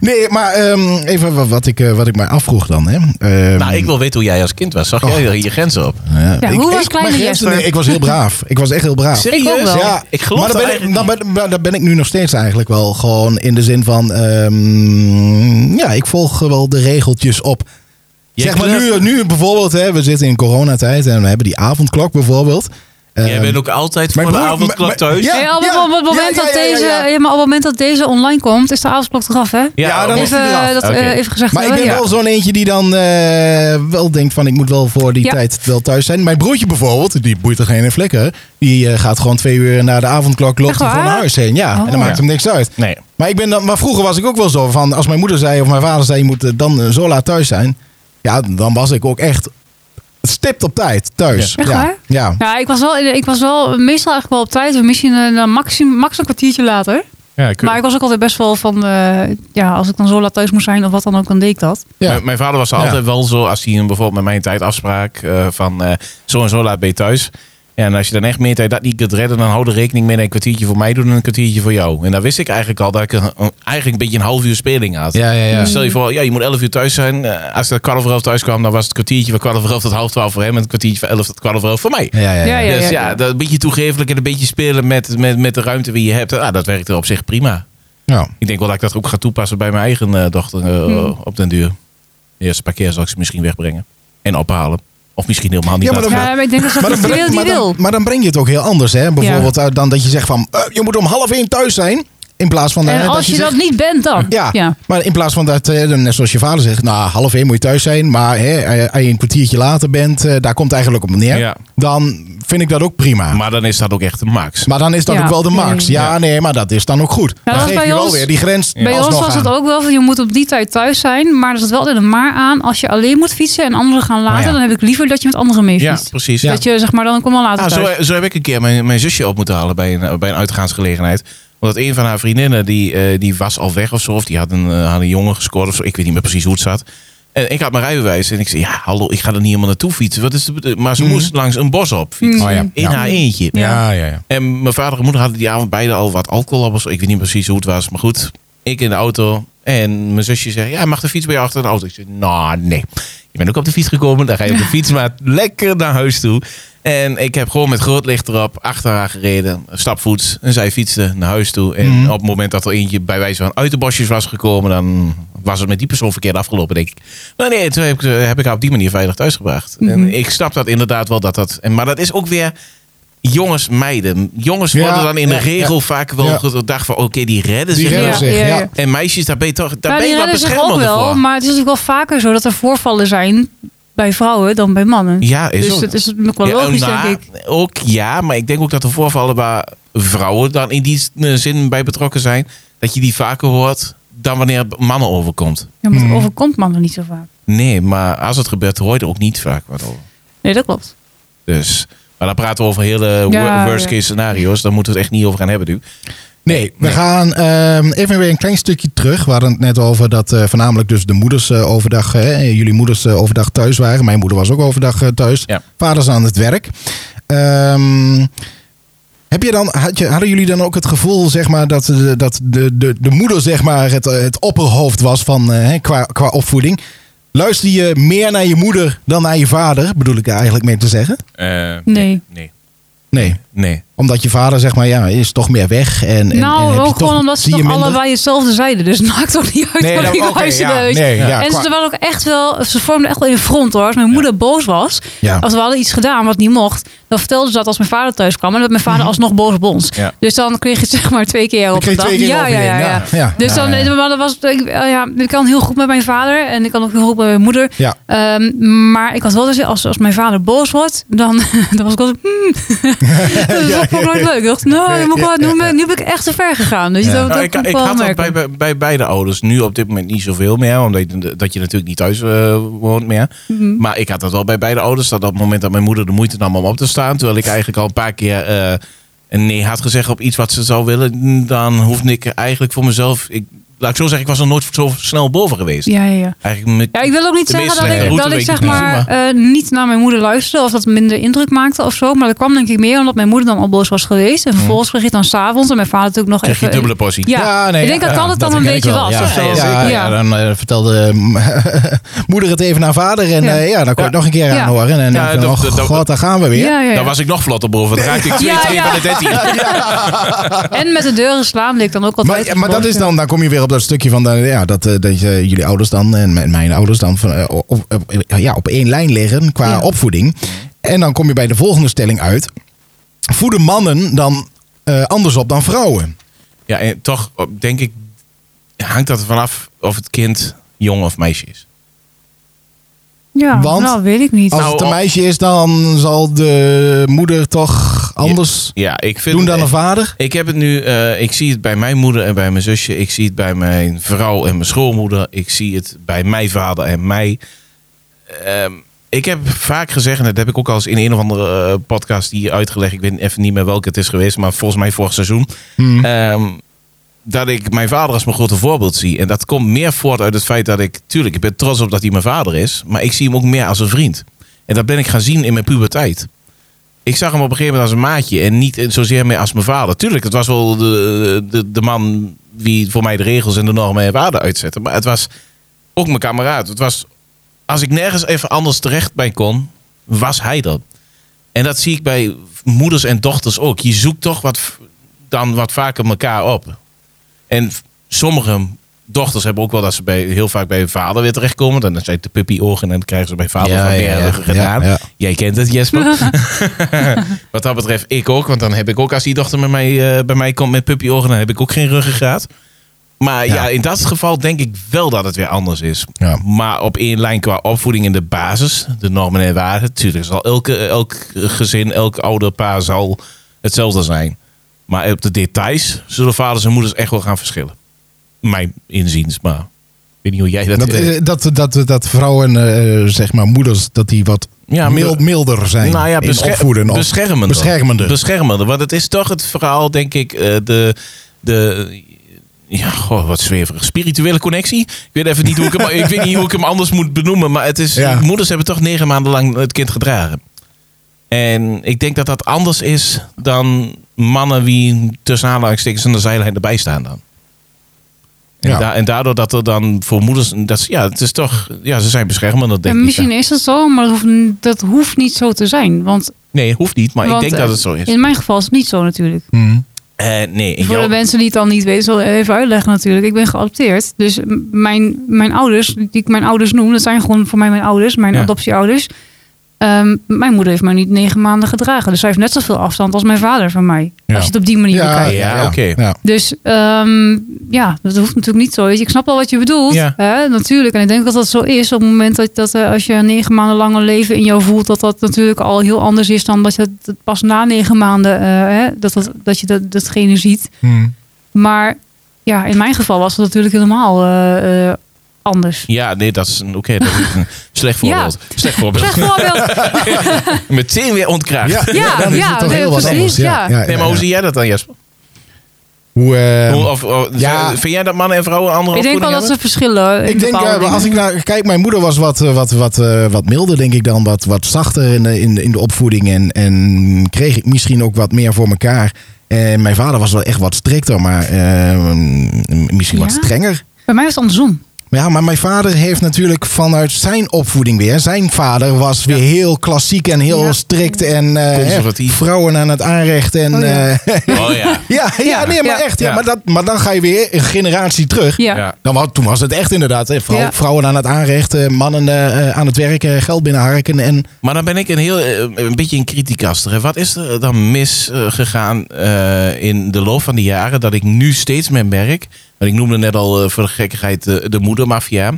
Nee, maar ehm, even wat, wat, ik, eh, wat ik mij afvroeg dan. Hè. Ehm, nou, ik wil weten hoe jij als kind was. Zag jij je grenzen op? ja, Ja, ik- hoe was ik- kleine nee, ik was heel braaf. Ik was echt heel braaf. Serieus? Ja, Ik geloof maar dat daar ben, ik, ben ik nu nog steeds eigenlijk wel gewoon in de zin van... ehm, ja, ik volg wel de regeltjes op. Zeg maar nu, nu bijvoorbeeld, hè, we zitten in coronatijd en we hebben die avondklok bijvoorbeeld. Jij Ehm, bent ook altijd voor de avondklok thuis? Ja, Ja, op, ja, op het moment ja, dat deze, maar op het moment dat deze online komt, is de avondklok eraf, hè? Ja, dan is even, eh, dat, eh, even gezegd Maar ik ben ja. wel zo'n eentje die dan eh, wel denkt van ik moet wel voor die Ja. tijd wel thuis zijn. Mijn broertje bijvoorbeeld, die boeit er geen flikker. Die eh, gaat gewoon twee uur na de avondklok loopt hij naar huis heen. Ja, Oh. en dan maakt hem niks uit. Nee. Maar, ik ben dan, maar vroeger was ik ook wel zo van als mijn moeder zei of mijn vader zei je moet dan zo laat thuis zijn. Ja, dan was ik ook echt stipt op tijd thuis. Ja. Echt ja. waar? Ja. Ja, ik was, wel, ik was wel meestal eigenlijk wel op tijd. Misschien een uh, maximum, max een kwartiertje later. Ja, ik- Maar ik was ook altijd best wel van, eh, ja, als ik dan zo laat thuis moest zijn of wat dan ook, dan deed ik dat. Ja. Mijn, mijn vader was Ja. altijd wel zo, als hij een- bijvoorbeeld met mij een tijd afspraak eh, van eh, zo en zo laat ben je thuis. Ja, en als je dan echt meent dat je dat niet kunt redden, dan hou er rekening mee dat een kwartiertje voor mij doet en een kwartiertje voor jou. En dan wist ik eigenlijk al dat ik een, een- eigenlijk een beetje een half uur speling had. Ja, ja, ja. Dus stel je voor, ja, je moet 11 uur thuis zijn. Eh, Als ik kwart over elf thuis kwam, dan was het kwartiertje van kwart over elf tot half twaalf voor hem en het kwartiertje van elf tot kwart over elf voor mij. Ja, ja, ja. Ja, ja. dus ja, dat een beetje toegeeflijk en een beetje spelen met, met, met de ruimte die je hebt. Ah, dat werkt er op zich prima. Ja. Ik denk wel dat ik dat ook ga toepassen bij mijn eigen eh, dochter eh, Hmm. op den duur. De eerste paar keer zal ik ze misschien wegbrengen en ophalen. Of misschien helemaal niet. Ja, maar dan-. Ja, maar ik denk dat dat Maar niet dan, wil breng, die maar, wil. dan, maar dan breng je het ook heel anders, hè? Bijvoorbeeld dan dat je zegt van, eh, je moet om half één thuis zijn. In plaats van eh, En dat als je zegt, dat niet bent dan. Ja, ja. maar in plaats van dat, eh, net zoals je vader zegt, nou half één moet je thuis zijn, maar hè, eh, als je een kwartiertje later bent, eh, daar komt het eigenlijk op neer. Ja. Dan vind ik dat ook prima. Maar, Maar dan is dat ook echt de max. dan is dat Ja. ook wel de max. Ja, Ja, nee, maar dat is dan ook goed. dan geef bij je wel ons- weer die grens. Bij ons was het ook wel van je moet op die tijd thuis zijn. Maar er zit wel altijd een maar aan. Als je alleen moet fietsen en anderen gaan later, ja. dan heb ik liever dat je met anderen mee Ja, fietst. precies. Ja. Dat je zeg maar dan kom dan later Ah, thuis. zo, zo heb ik een keer mijn, mijn zusje op moeten halen bij een, bij een uitgaansgelegenheid. Omdat een van haar vriendinnen, die, eh, die was al weg of zo. Of die had een, eh, had een jongen gescoord of zo. Ik weet niet meer precies hoe het zat. En ik had mijn rijbewijs. En ik zei, ja, hallo, ik ga er niet helemaal naartoe fietsen. Wat is de? Maar ze Mhm. moest langs een bos op fietsen. Oh ja. In Ja. haar eentje. Ja, ja, ja. En mijn vader en moeder hadden die avond beide al wat alcohol op. of zo. Ik weet niet precies hoe het was. Maar goed, ik in de auto. En mijn zusje zegt, ja, mag de fiets bij je achter de auto? Ik zeg, nou, nee. Je bent ook op de fiets gekomen. Dan ga je op de fiets maar lekker naar huis toe. En ik heb gewoon met groot licht erop achter haar gereden. Stapvoets. En zij fietste naar huis toe. En Mhm. op het moment dat er eentje bij wijze van uit de bosjes was gekomen... dan was het met die persoon verkeerd afgelopen, denk ik. Maar nee, toen heb ik, heb ik haar op die manier veilig thuisgebracht. Mhm. En ik snap dat inderdaad wel dat dat... En, maar dat is ook weer jongens meiden. Jongens Ja, worden dan in de ja, regel ja. vaak wel Ja. gedacht van... oké, die redden Die zich redden wel. zich, ja. En meisjes, daar ben je toch daar Ja, ben die je wel redden zich ook beschermender wel. voor. Maar het is natuurlijk wel vaker zo dat er voorvallen zijn bij vrouwen dan bij mannen. Ja, is dus ook. dat is ook wel Ja, logisch, nou, denk ik. Ook ja, maar ik denk ook dat er voorvallen waar vrouwen dan in die eh, zin bij betrokken zijn... dat je die vaker hoort dan wanneer het mannen overkomt. Ja, maar het Mhm. overkomt mannen niet zo vaak. Nee, maar als het gebeurt, hoor je er ook niet vaak wat over. Nee, dat klopt. Dus, maar dan praten we over hele Ja, worst ja. case scenario's. Daar moeten we het echt niet over gaan hebben nu. Nee, we Nee. gaan ehm, even weer een klein stukje terug. We hadden het net over dat eh, voornamelijk dus de moeders eh, overdag, eh, jullie moeders overdag thuis waren. Mijn moeder was ook overdag thuis. Ja. Vaders aan het werk. Ehm, heb je dan, had je, hadden jullie dan ook het gevoel, zeg maar, dat de, dat de, de, de moeder, zeg maar, het, het opperhoofd was van, hè, qua, qua opvoeding? Luister je meer naar je moeder dan naar je vader, bedoel ik er eigenlijk mee te zeggen? Nee. Nee. Nee, Nee. Omdat je vader, zeg maar, ja, is toch meer weg. En, en, en nou, heb je ook toch- gewoon omdat ze toch minder? allebei hetzelfde zeiden. Dus het maakt ook niet uit Nee, wat ik ja, nee, ja, en qua- ze waren ook echt wel, ze vormden echt wel in front hoor. Als mijn moeder boos was, Ja. als we hadden iets gedaan wat niet mocht, dan vertelde ze dat als mijn vader thuis kwam. En dat mijn vader alsnog boos op ons. Ja. Dus dan kreeg je zeg maar twee keer op de dag. ja, ja, ja, ja. ja. Ja. Dus dan, Ja, ja. dat was, ik, eh, ja, ik kan heel goed met mijn vader en ik kan ook heel goed met mijn moeder. Ja. Ehm, maar ik had wel dus, als, als mijn vader boos wordt, dan, dan was ik wel hmm. dat ook nooit leuk. Ik dacht, nou, nu, moet ik wel- nu, ben- nu ben ik echt te ver gegaan. Dus Ja. dat, Nou, dat ik, ik had dat merken. bij, bij, bij beide ouders. Nu op dit moment niet zoveel meer. Omdat je, dat je natuurlijk niet thuis eh, woont meer. Mhm. Maar ik had dat wel bij beide ouders. Dat op het moment dat mijn moeder de moeite nam om op te staan. Terwijl ik eigenlijk al een paar keer eh, een nee had gezegd op iets wat ze zou willen. Dan hoefde ik eigenlijk voor mezelf... Ik, laat ik zo zeggen, ik was er nooit zo snel boven geweest. Ja, ja, ja. Eigenlijk met, Ja, ik wil ook niet zeggen dat ik, dat ik zeg ik niet, maar, maar- eh, niet naar mijn moeder luisterde of dat minder indruk maakte of zo. Maar dat kwam denk ik meer omdat mijn moeder dan al boos was geweest. En vervolgens kreeg het dan s'avonds en mijn vader natuurlijk nog kreeg je even... dubbele portie. Ja, nee, ik denk dat dat het dan een ik beetje was Ja, of zo. Ja, dan eh, vertelde moeder het even naar vader. En Ja. dan kon je het nog een keer Ja. aanhoren. En dan ik, oh god, daar gaan we weer. Daar was ik nog vlot op boven. Dan raakte ik 2 Ja, 2 ja. van de 13. En met de deuren slaan leek dan ook altijd. Maar, maar dat is dan, dan kom je weer op dat stukje van de, ja, dat, eh, dat je, jullie ouders dan en mijn- mijn ouders dan van, eh, op, ja, op één lijn liggen qua Ja. opvoeding. En dan kom je bij de volgende stelling uit. Voeden mannen dan eh, anders op dan vrouwen? Ja, en toch denk ik, hangt dat er vanaf of het kind jong of meisje is. Ja, Want nou weet ik niet. Als Nou, het een op- meisje is, dan zal de moeder toch anders Ja, ik vind doen dan het- een vader? Ik heb het nu, eh, ik zie het bij mijn moeder en bij mijn zusje. Ik zie het bij mijn vrouw en mijn schoolmoeder. Ik zie het bij mijn vader en mij. Ehm, ik heb vaak gezegd, en dat heb ik ook al eens in een of andere eh, podcast hier uitgelegd. Ik weet even niet meer welke het is geweest, maar volgens mij vorig seizoen. Hmm. Ehm, dat ik mijn vader als mijn grote voorbeeld zie. En dat komt meer voort uit het feit dat ik, tuurlijk, ik ben trots op dat hij mijn vader is. Maar ik zie hem ook meer als een vriend. En dat ben ik gaan zien in mijn puberteit. ik zag hem op een gegeven moment als een maatje en niet zozeer meer als mijn vader. Tuurlijk, het was wel de, de, de man wie voor mij de regels en de normen en waarden uitzette. Maar het was ook mijn kameraad. Het was, als ik nergens even anders terecht bij kon, was hij dat. En dat zie ik bij moeders en dochters ook. Je zoekt toch wat, dan wat vaker elkaar op. En sommige dochters hebben ook wel dat ze bij, heel vaak bij hun vader weer terechtkomen. Dan zijn het de puppy-ogen en dan krijgen ze bij vader van meer gedaan. ja, ja. Jij kent het, Jesper. Wat dat betreft, ik ook. Want dan heb ik ook, als die dochter met mij, eh, bij mij komt met puppyogen, dan heb ik ook geen ruggengraat. Maar ja. Ja. in dat geval denk ik wel dat het weer anders is. Ja. Maar op één lijn qua opvoeding in de basis, de normen en waarden. Natuurlijk zal elke, elk gezin, elk ouderpaar zal hetzelfde zijn. Maar op de details zullen vaders en moeders echt wel gaan verschillen. Mijn inziens, maar ik weet niet hoe jij dat... Dat, eh, eh, dat, dat, dat vrouwen, eh, zeg maar moeders, dat die wat Ja, mild, milder zijn nou ja, in opvoeden. Of beschermender. beschermender. Beschermender. Want het is toch het verhaal, denk ik, de, de ja, goh, wat zweverig. Spirituele connectie. Ik weet even niet hoe ik hem, ik weet niet hoe ik hem anders moet benoemen. Maar het is, Ja. moeders hebben toch negen maanden lang het kind gedragen. En ik denk dat dat anders is dan mannen die tussen aanhalingstekens aan de zijlijn erbij staan dan. En, Ja. da- en daardoor dat er dan voor moeders, dat, ja, het is toch, ja, ze zijn beschermender, denk En ik. misschien is dat zo, maar dat hoeft, dat hoeft niet zo te zijn. Want, Nee, hoeft niet, maar want, ik denk eh, dat het zo is. In mijn geval is het niet zo natuurlijk. Hm. Eh, nee, Voor jouw- de mensen die het dan niet weten, zal ik even uitleggen natuurlijk. Ik ben geadopteerd. Dus mijn, mijn ouders, die ik mijn ouders noem, dat zijn gewoon voor mij mijn ouders, mijn Ja. adoptieouders. Ehm, mijn moeder heeft mij niet negen maanden gedragen. Dus zij heeft net zoveel afstand als mijn vader van mij. Ja. Als je het op die manier Ja, bekijkt. Ja, oké. Ja. Dus ehm, ja, dat hoeft natuurlijk niet zo. Ik snap wel wat je bedoelt. Ja. Hè? Natuurlijk. En ik denk dat dat zo is. Op het moment dat, dat eh, als je negen maanden lang een leven in jou voelt, dat dat natuurlijk al heel anders is dan dat je het pas na negen maanden, eh, hè, dat, dat, dat je dat, datgene ziet. Hm. Maar ja, in mijn geval was het natuurlijk helemaal eh, eh, anders. Ja, nee, dat is een- oké. dat is een slecht voorbeeld. Slecht voorbeeld. Zeg voorbeeld. Meteen weer ontkracht. Ja, Ja, dan is ja, het toch heel wat precies. Ja, Nee, maar hoe zie jij dat dan, Jesper? Hoe, eh, Hoe, of, of- ja. Vind jij dat mannen en vrouwen andere Ik denk wel dat ze verschillen. ik denk, eh, als ik naar kijk, mijn moeder was wat, eh, wat, wat, eh, wat milder, denk ik dan. Wat, wat zachter in de, in, de- in de opvoeding. En, en kreeg ik misschien ook wat meer voor elkaar. En mijn vader was wel echt wat strikter, maar eh, misschien wat strenger. Bij mij was het andersom. Ja, maar mijn vader heeft natuurlijk vanuit zijn opvoeding weer. Zijn vader was weer heel klassiek en heel Ja. strikt. En eh, Conservatief. vrouwen aan het aanrecht. En, Oh, ja. eh? Oh ja. ja, ja, nee, maar Ja. echt. Ja, Ja. Maar, dat, maar dan ga je weer een generatie terug. Ja. Ja. Dan, toen was het echt inderdaad. Hè. Vrouwen aan het aanrecht, eh, mannen aan het werken, geld binnenharken. En Maar dan ben ik een, heel, een beetje een criticaster. hè. Wat is er dan misgegaan gegaan eh, in de loop van de jaren dat ik nu steeds meer merk... Want ik noemde net al eh, voor de gekkigheid eh, de moedermafia.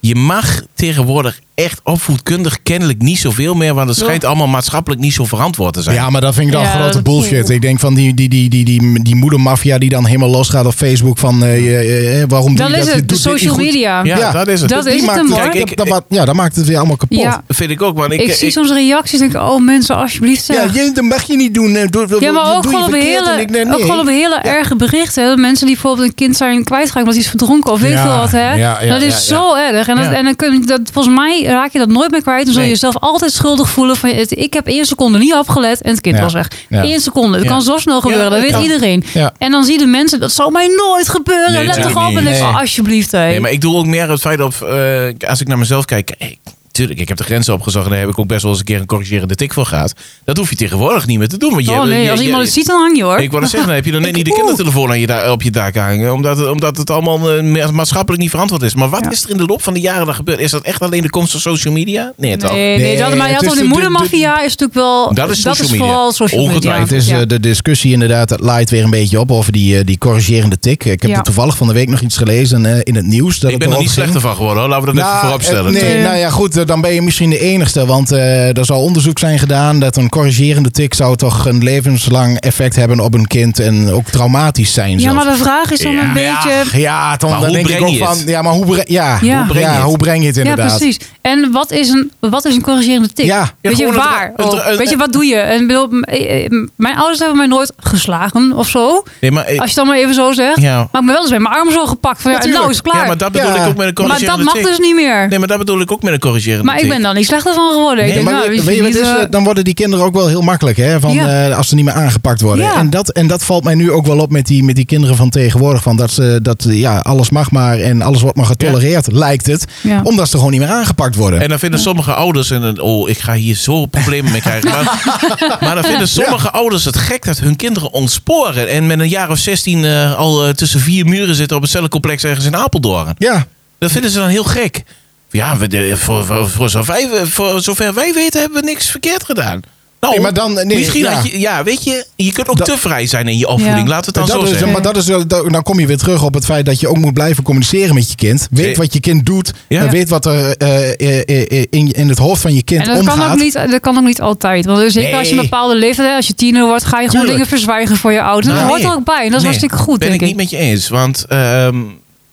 Je mag tegenwoordig echt opvoedkundig kennelijk niet zoveel meer... want het schijnt allemaal maatschappelijk niet zo verantwoord te zijn. ja, maar dat vind ik dan Ja, grote bullshit. Ik denk van die, die, die, die, die, die moedermafia die dan helemaal losgaat op Facebook. Van eh, je- eh, waarom doe Dan je is dat? Je het de social media. Ja, Ja, dat is het. dat Die is het maakt het- hoor. Kijk, ik- dat, dat, ja, dat maakt het weer allemaal kapot. Ja. vind ik ook. Want ik, Ik, zie soms reacties en denk ik, oh mensen, alsjeblieft. Ja, zeg. je, dat mag je niet doen. Doe, doe- Ja, maar doe ook je gewoon op verkeerd. hele, En ik denk, ook nee. gewoon op hele erge berichten. Hè. Mensen die bijvoorbeeld een kind zijn kwijtgeraakt omdat hij is verdronken of weet Ja, veel wat. Hè. ja, ja, dat is ja, ja. zo erg. En, dat, Ja. en dan kun je dat, volgens mij raak je dat nooit meer kwijt. Dan zul je jezelf altijd schuldig voelen. Van, het- ik heb één seconde niet opgelet en het kind was weg. Eén seconde. Dat Ja. kan zo snel gebeuren. Dat weet iedereen. En dan zie je de mensen, dat zal mij nooit gebeuren. Nee, Let toch op. En ik, oh, alsjeblieft. Hé. Nee, maar ik doe ook meer het feit op, eh, als ik naar mezelf kijk, hey, tuurlijk, ik heb de grenzen opgezocht en daar heb ik ook best wel eens een keer een corrigerende tik voor gehad. Dat hoef je tegenwoordig niet meer te doen. Want je, oh nee, je- als je- iemand het ziet, dan hang je hoor. Ik wou zeggen, dan heb je dan net niet de kindertelefoon aan je op je dak hangen. Omdat, het- omdat het allemaal eh, maatschappelijk niet verantwoord is. Maar wat Ja. is er in de loop van de jaren dan gebeurd? Is dat echt alleen de komst van social media? Nee, toch? Nee, nee, Nee, dat, maar je het had is al de- moedermafia is natuurlijk wel... Dat is social media. vooral social media. Ongetwijfeld. Het is Ja. eh, de discussie inderdaad, dat laait weer een beetje op over die, eh, die corrigerende tik. Ik heb Ja. toevallig van de week nog iets gelezen in het nieuws. Dat ik het ben er niet slechter van geworden hoor. Laten we dat even voorop stellen. eh, Nee, nou ja, goed, dan ben je misschien de enigste. Want eh, er zal onderzoek zijn gedaan dat een corrigerende tik zou toch een levenslang effect hebben op een kind. En ook traumatisch zijn. Ja, zelfs. maar de vraag is dan Ja. een beetje... Ja, dan, Maar dan hoe denk ik breng ook je van. het? Ja, maar hoe breng, ja, Ja. hoe breng, je ja, het? hoe breng je het Ja, inderdaad? precies. En wat is een, wat is een corrigerende tik? Ja. Weet Ja, je waar? ook? Weet je, wat doe je? En bedoel, eh, eh, mijn ouders hebben mij nooit geslagen of zo. Nee, maar, Als je dan maar even zo zegt. ja. Maar ik ben wel eens bij mijn arm zo gepakt. Van, ja, nou is klaar. ja, maar dat bedoel Ja. ik ook met een Maar corrigerende dat mag tik. dus niet meer. Nee, maar dat bedoel ik ook met een corrigerende Maar ik ben dan niet slechter van geworden. Nee, ik denk, maar nou, weet weet je is? eh, dan worden die kinderen ook wel heel makkelijk, hè? Van, Ja. eh, als ze niet meer aangepakt worden. Ja. En, dat, en dat valt mij nu ook wel op met die, met die kinderen van tegenwoordig. Van dat ze, dat, ja, alles mag maar en alles wordt maar getolereerd, lijkt het. ja. Omdat ze gewoon niet meer aangepakt worden. En dan vinden sommige ouders, en dan- oh, ik ga hier zo problemen mee krijgen. Maar, maar dan vinden sommige ouders het gek dat hun kinderen ontsporen. En met een jaar of 16 eh, al eh, tussen vier muren zitten op het cellencomplex ergens in Apeldoorn. ja, Dat vinden ze dan heel gek. Ja, we, de- voor, voor, voor, zover wij, voor zover wij weten hebben we niks verkeerd gedaan. Nou, Nee, maar dan- nee, misschien ja. had je, ja, weet je, je kunt ook Dat- te vrij zijn in je opvoeding. Ja. Laten we het dan dat zo is, zeggen. maar dat is, dat- dan kom je weer terug op het feit dat je ook moet blijven communiceren met je kind. Weet wat je kind doet. Ja. en Weet wat er eh, eh, eh, in, in het hoofd van je kind En dat omgaat. kan, ook niet, dat kan ook niet altijd. Want zeker als je een bepaalde leeftijd hebt, als je tiener wordt, ga je gewoon Tuurlijk. dingen verzwijgen voor je ouders. Nou, dat hoort er ook bij. En dat is Nee, hartstikke goed, ben denk ik ik. niet met je eens. Want ehm,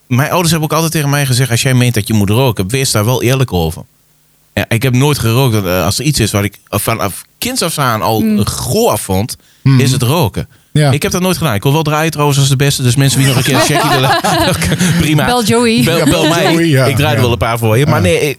mijn ouders hebben ook altijd tegen mij gezegd... als jij meent dat je moet roken, wees daar wel eerlijk over. Ja, ik heb nooit gerookt. Eh, Als er iets is wat ik vanaf kinds af aan al Mm. goor vond... Hmm. is het roken. Ja. Ik heb dat nooit gedaan. Ik wil wel draaien trouwens als de beste. Dus mensen die nog een keer willen... prima. Bel Joey. Bel, Ja, bel bel mij. Joey, ja. Ik draai er wel een paar voor je. Maar Ja. nee ik,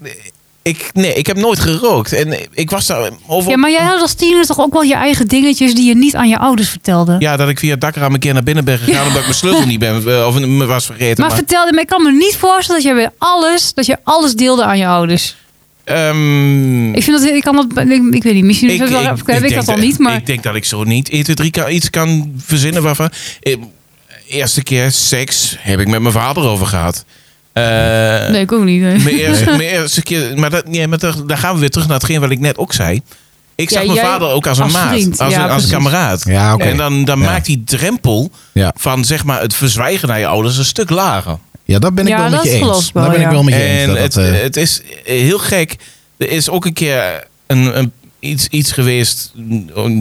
ik, nee, ik heb nooit gerookt. En ik was daar over... Ja, maar jij had als tiener toch ook wel je eigen dingetjes die je niet aan je ouders vertelde. Ja, dat ik via het dakraam een keer naar binnen ben gegaan... omdat ik mijn sleutel niet ben... eh, of me was vergeten. maar, vertelde me, ik kan me niet voorstellen dat je bij alles, dat je alles deelde aan je ouders. Ehm, Ik vind dat, ik kan dat, ik, ik weet niet, misschien heb ik, heb ik dat al niet, maar Ik denk dat ik zo niet 1, 2, 3 kan, iets kan verzinnen waarvan... Eh, eerste keer seks heb ik met mijn vader over gehad. Eh, nee, ik ook niet. nee. Mijn, eerste, mijn eerste keer... Maar, dat, ja, maar daar daar gaan we weer terug naar hetgeen wat ik net ook zei. Ik zag Ja, mijn jij vader ook als een als maat. vriend, Als, ja, een, als een kameraad. Ja. En dan, dan Ja. maakt die drempel Ja. van zeg maar, het verzwijgen naar je ouders een stuk lager. ja, dat ben ik Ja, wel met dat je eens. wel, Daar ben ik wel met je eens. En dat het, dat, eh, het is heel gek. Er is ook een keer een, een, iets, iets geweest.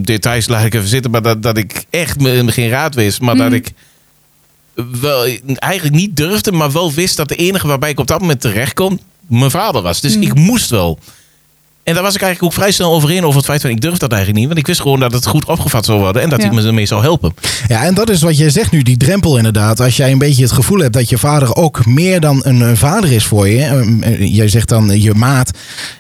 Details laat ik even zitten. Maar dat, dat ik echt geen raad wist. Maar dat Mhm. ik wel, eigenlijk niet durfde, maar wel wist dat de enige waarbij ik op dat moment terecht kon, mijn vader was. Dus hmm. ik moest wel. En daar was ik eigenlijk ook vrij snel overheen over het feit van ik durf dat eigenlijk niet. Want ik wist gewoon dat het goed opgevat zou worden en dat ja. hij me ermee zou helpen. Ja, en dat is wat jij zegt nu, die drempel inderdaad. Als jij een beetje het gevoel hebt dat je vader ook meer dan een vader is voor je. Eh, eh, jij zegt dan je maat.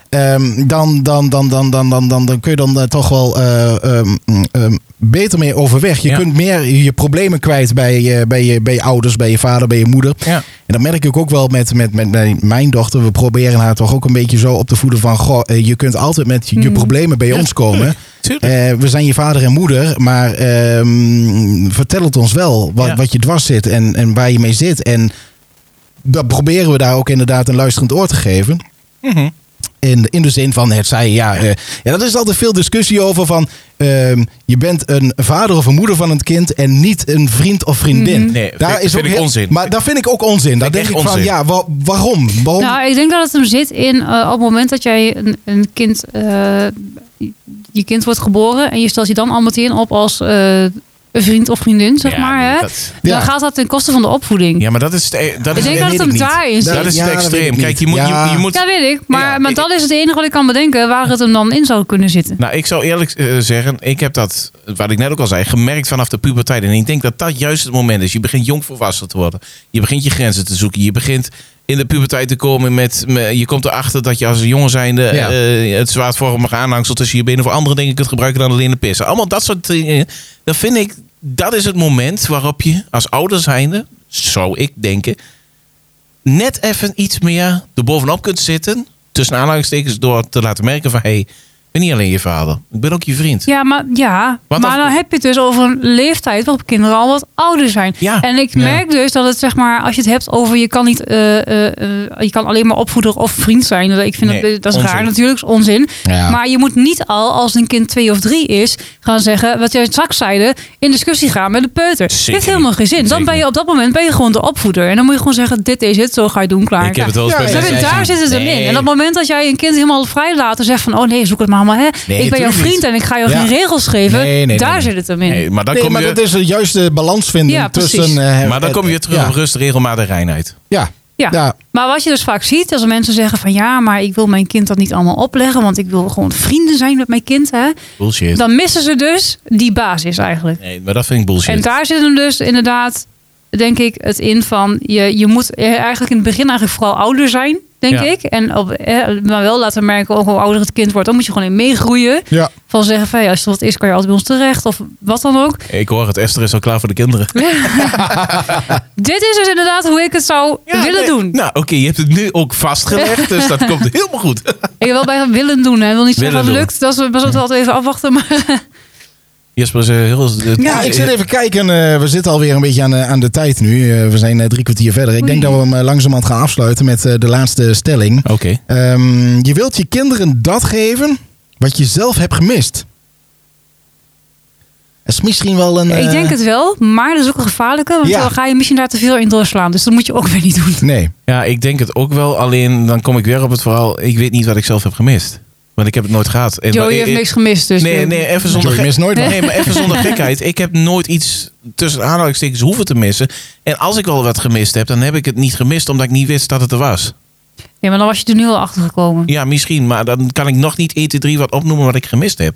dan, dan, dan, dan, dan, dan, dan, dan kun je dan eh, toch wel ehm, ehm, beter mee overweg. Je Ja. kunt meer je problemen kwijt bij, eh, bij, je, bij je ouders, bij je vader, bij je moeder. Ja. En dat merk ik ook wel met, met, met, met mijn dochter. We proberen haar toch ook een beetje zo op te voeden van... Goh, eh, je kunt altijd met je, je Hmm. problemen bij Ja, ons komen. Eh, we zijn je vader en moeder, maar ehm, vertel het ons wel wat, wat je dwars zit en, en waar je mee zit. En dat proberen we daar ook inderdaad een luisterend oor te geven. Mhm. In, in de zin van het zij, ja, eh, ja, dat is altijd veel discussie over van ehm, je bent een vader of een moeder van het kind en niet een vriend of vriendin. Mhm. Nee, vind- vind ook ik heel- onzin. Maar dat vind ik ook onzin. Daar ik denk ik van, ja, wa- waarom? waarom? Nou, ik denk dat het hem zit in eh, op het moment dat jij een, een kind, eh, je kind wordt geboren en je stelt je dan al meteen op als eh, een vriend of vriendin, zeg Ja, maar. Hè? dat- Dan Ja. gaat dat ten koste van de opvoeding. ja, maar dat is het, e- dat ik is denk het- dat het hem daarin zit. Dat is Ja, het dat weet extreem. ik Kijk, niet. je moet, Ja. je, je moet Ja, weet ik. Maar, Ja, maar ik- dat is het enige wat ik kan bedenken waar het hem dan in zou kunnen zitten. Nou, ik zou eerlijk eh, zeggen, ik heb dat, wat ik net ook al zei, gemerkt vanaf de puberteit. En ik denk dat dat juist het moment is. Je begint jong volwassen te worden. Je begint je grenzen te zoeken. Je begint in de puberteit te komen met, met- je komt erachter dat je als een jongen zijnde Ja. eh, het zwaardvormige aanhangsel tussen je benen voor andere dingen kunt gebruiken dan alleen de pissen. Allemaal dat soort dingen. Dan vind ik, dat is het moment waarop je als ouder zijnde, zou ik denken, net even iets meer erbovenop kunt zitten. Tussen aanhalingstekens door te laten merken van, hey, ben niet alleen je vader. Ik ben ook je vriend. Ja, maar, ja, Wat maar dan- heb je het dus over een leeftijd waarop kinderen al wat ouder zijn. Ja. En ik Ja. merk dus dat het zeg maar, als je het hebt over je kan niet, eh, eh, eh, je kan alleen maar opvoeder of vriend zijn. Ik vind Nee, dat, dat is onzin. raar natuurlijk, is onzin. Ja. Maar je moet niet al, als een kind twee of drie is, gaan zeggen, wat jij straks zeide, in discussie gaan met de peuter. Dit heeft helemaal geen zin. Dan ben je op dat moment ben je gewoon de opvoeder. En dan moet je gewoon zeggen, dit is het, zo ga je doen, klaar. Ik heb het wel eens bij daar zit het in. En op het moment dat jij een kind helemaal vrij laat en zegt van, oh nee, zoek het maar allemaal, hè. Nee, ik ben jouw vriend niet. en ik ga jou Ja. geen regels geven. Nee, nee, daar nee. zit het hem in. Nee, maar dan Nee, kom maar je, dat is de juiste balans vinden Ja, tussen... eh, maar dan kom je terug ja. op rust, regelmatig reinheid. Ja, Ja. ja. Maar wat je dus vaak ziet, als mensen zeggen van ja, maar ik wil mijn kind dat niet allemaal opleggen, want ik wil gewoon vrienden zijn met mijn kind, hè, Bullshit. dan missen ze dus die basis eigenlijk. Nee, maar dat vind ik bullshit. En daar zit hem dus inderdaad denk ik, het in van je, je moet eigenlijk in het begin eigenlijk vooral ouder zijn, denk Ja. ik. En op, eh, maar wel laten merken, ook hoe ouder het kind wordt, dan moet je gewoon in meegroeien. Ja. Van zeggen van ja, als er wat is, kan je altijd bij ons terecht of wat dan ook. Ik hoor het, Esther is al klaar voor de kinderen. Dit is dus inderdaad hoe ik het zou willen nee. doen. Nou, oké, je hebt het nu ook vastgelegd, dus dat komt helemaal goed. Ik wil bij willen doen. Hè. Ik wil niet zeggen dat het lukt. Dat is, we moeten altijd even afwachten. Maar Jesper is eh, heel... Ja, ik zit even kijken. eh, we zitten alweer een beetje aan de, aan de tijd nu. Eh, we zijn eh, drie kwartier verder. Ik denk dat we hem eh, langzamerhand gaan afsluiten met eh, de laatste stelling. Oké. Ehm, je wilt je kinderen dat geven wat je zelf hebt gemist. Dat is misschien wel een... ik eh, denk het wel. Maar dat is ook een gevaarlijke. Want Ja. dan ga je misschien daar te veel in doorslaan. Dus dat moet je ook weer niet doen. Nee. Ja, ik denk het ook wel. Alleen dan kom ik weer op het verhaal. Ik weet niet wat ik zelf heb gemist. Want ik heb het nooit gehad. En Joey heeft ik- niks gemist. Dus Nee, nee, even zonder Joey gek- mist nooit wat. Nee, maar even zonder gekheid. Ik heb nooit iets tussen aanhalingstekens hoeven te missen. En als ik wel wat gemist heb, dan heb ik het niet gemist omdat ik niet wist dat het er was. Nee, maar dan was je er nu al achter gekomen. Ja, misschien, maar dan kan ik nog niet 1, 2, 3 wat opnoemen wat ik gemist heb.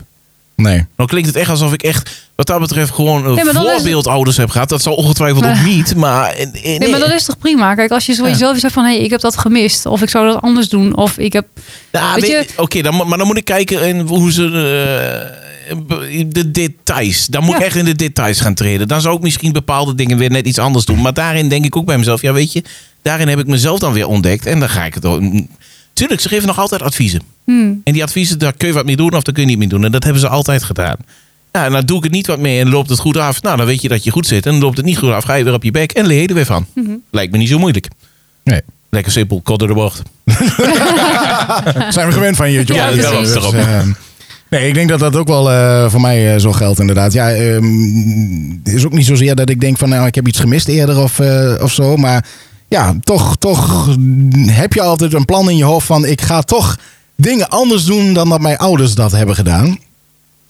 Nee. Dan klinkt het echt alsof ik echt, wat dat betreft, gewoon een het- voorbeeldouders heb gehad. Dat zal ongetwijfeld ook niet, maar... eh, Nee, maar dat is toch prima? Kijk, als je zo Ja. jezelf zegt van... hé, hey, ik heb dat gemist. Of ik zou dat anders doen. Of ik heb... Ja, Weet weet je- Oké, dan maar dan moet ik kijken in hoe ze eh, de details. Dan moet ik echt in de details gaan treden. Dan zou ik misschien bepaalde dingen weer net iets anders doen. Maar daarin denk ik ook bij mezelf, ja, weet je, daarin heb ik mezelf dan weer ontdekt en dan ga ik het ook. Tuurlijk, ze geven nog altijd adviezen. Hmm, En die adviezen, daar kun je wat mee doen of daar kun je niet mee doen. En dat hebben ze altijd gedaan. Ja, en dan doe ik het niet wat mee en loopt het goed af. Nou, dan weet je dat je goed zit. En dan loopt het niet goed af, ga je weer op je bek en leer je er weer van. mhm. Lijkt me niet zo moeilijk. Nee. Lekker simpel, kort door de bocht. Zijn we gewend van je, Joey. Ja, daarom, Dus, daarom. eh, nee, ik denk dat dat ook wel eh, voor mij eh, zo geldt inderdaad. Ja, ehm, het is ook niet zozeer dat ik denk van nou, ik heb iets gemist eerder of, eh, of zo. Maar ja, toch, toch heb je altijd een plan in je hoofd van ik ga toch dingen anders doen dan dat mijn ouders dat hebben gedaan.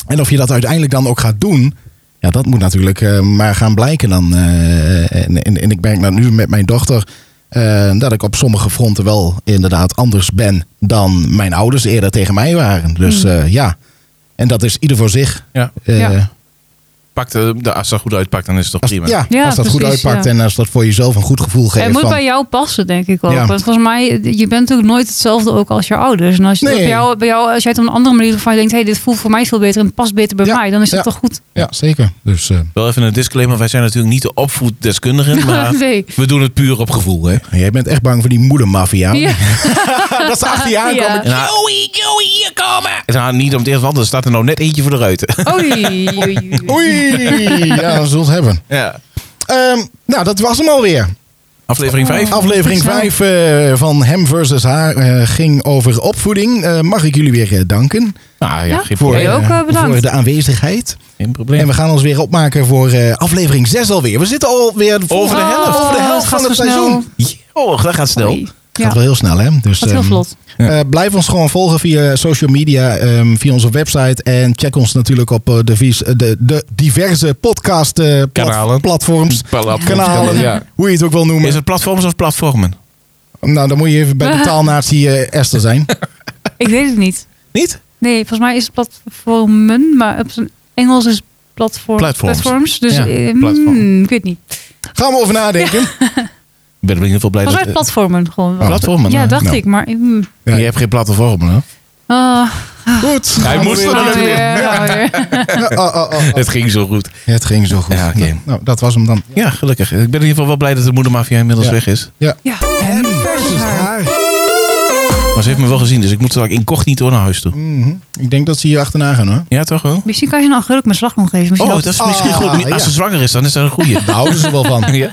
En of je dat uiteindelijk dan ook gaat doen, ja, dat moet natuurlijk eh, maar gaan blijken dan. eh, en, en, en ik merk nou nu met mijn dochter eh, dat ik op sommige fronten wel inderdaad anders ben dan mijn ouders eerder tegen mij waren. Dus Hmm. ja, en dat is ieder voor zich. Ja. Ja. Pakt, eh, de, als dat goed uitpakt, dan is het toch als, prima. ja, Ja, als dat goed uitpakt ja. en als dat voor jezelf een goed gevoel geeft. Het moet van, bij jou passen, denk ik ook. Ja. Want volgens mij, je bent natuurlijk nooit hetzelfde ook als je ouders. En als, je, Nee. bij jou, bij jou, als jij het op een andere manier van je denkt... hé, dit voelt voor mij veel beter en het past beter bij Ja, mij... dan is dat ja. toch goed? Ja, zeker. Dus eh, Wel even een disclaimer. Wij zijn natuurlijk niet de opvoeddeskundigen. Maar nee. we doen het puur op gevoel. Hè? jij bent echt bang voor die moedermafia. Ja. dat ze achter je aankomen. Ja. Dan, Joey, Joey, hier komen! En dan niet om het eerst, want er staat er nou net eentje voor de ruiten. Oei, oei, oei. Oei, ja, dat zult hebben. Ja. Ehm, nou, dat was hem alweer. Aflevering 5. Aflevering Zo. 5 van Hem versus Haar eh, ging over opvoeding. Eh, mag ik jullie weer eh, danken Ah ja, voor, ook, eh, eh, bedankt. voor de aanwezigheid. geen probleem. En we gaan ons weer opmaken voor eh, aflevering 6 alweer. We zitten alweer Over de helft. over de helft Oh, van het seizoen. Oh, dat gaat snel. Oei. Gaat Ja, wel heel snel, hè? Dus, gaat heel ehm, vlot. eh, blijf ons gewoon volgen via social media, ehm, via onze website. En check ons natuurlijk op eh, de, vies- eh, de, de diverse podcast eh, plat- Kanalen. platforms. Platforms, Kanalen, ja. hoe je het ook wil noemen. Is het platforms of platformen? Nou, dan moet je even bij de taalnatie Esther zijn. Ik weet het niet. Niet? Nee, volgens mij is het platformen, maar op zijn Engels is platform, Platforms. platforms. Dus Ja, hmm, platform. ik weet niet. Gaan we over nadenken. Ik ben er in ieder geval blij Volgens dat... mij platformen gewoon. Oh, platformen, Ja, dacht Nou. ik. Maar hmm. Ja. Je hebt geen platformen, hè? Ah, Goed. Hij Gaan we moest er weer. Het ging zo goed. Het ging zo goed. Ja, oké. Nou, nou, dat was hem dan. Ja, gelukkig. Ik ben in ieder geval wel blij dat de moedermafia inmiddels Ja. weg is. Ja. Ja, versus haar. Maar ze heeft me wel gezien, dus ik moet straks incognito naar huis toe. Mhm. Ik denk dat ze hier achterna gaan hoor. Ja, toch wel? Misschien kan je nou geluk met slagroom geven. Misschien Oh, dat- is misschien Ah, goed. Als ja. ze zwanger is, dan is dat een goeie. Daar houden ze wel van. Ja.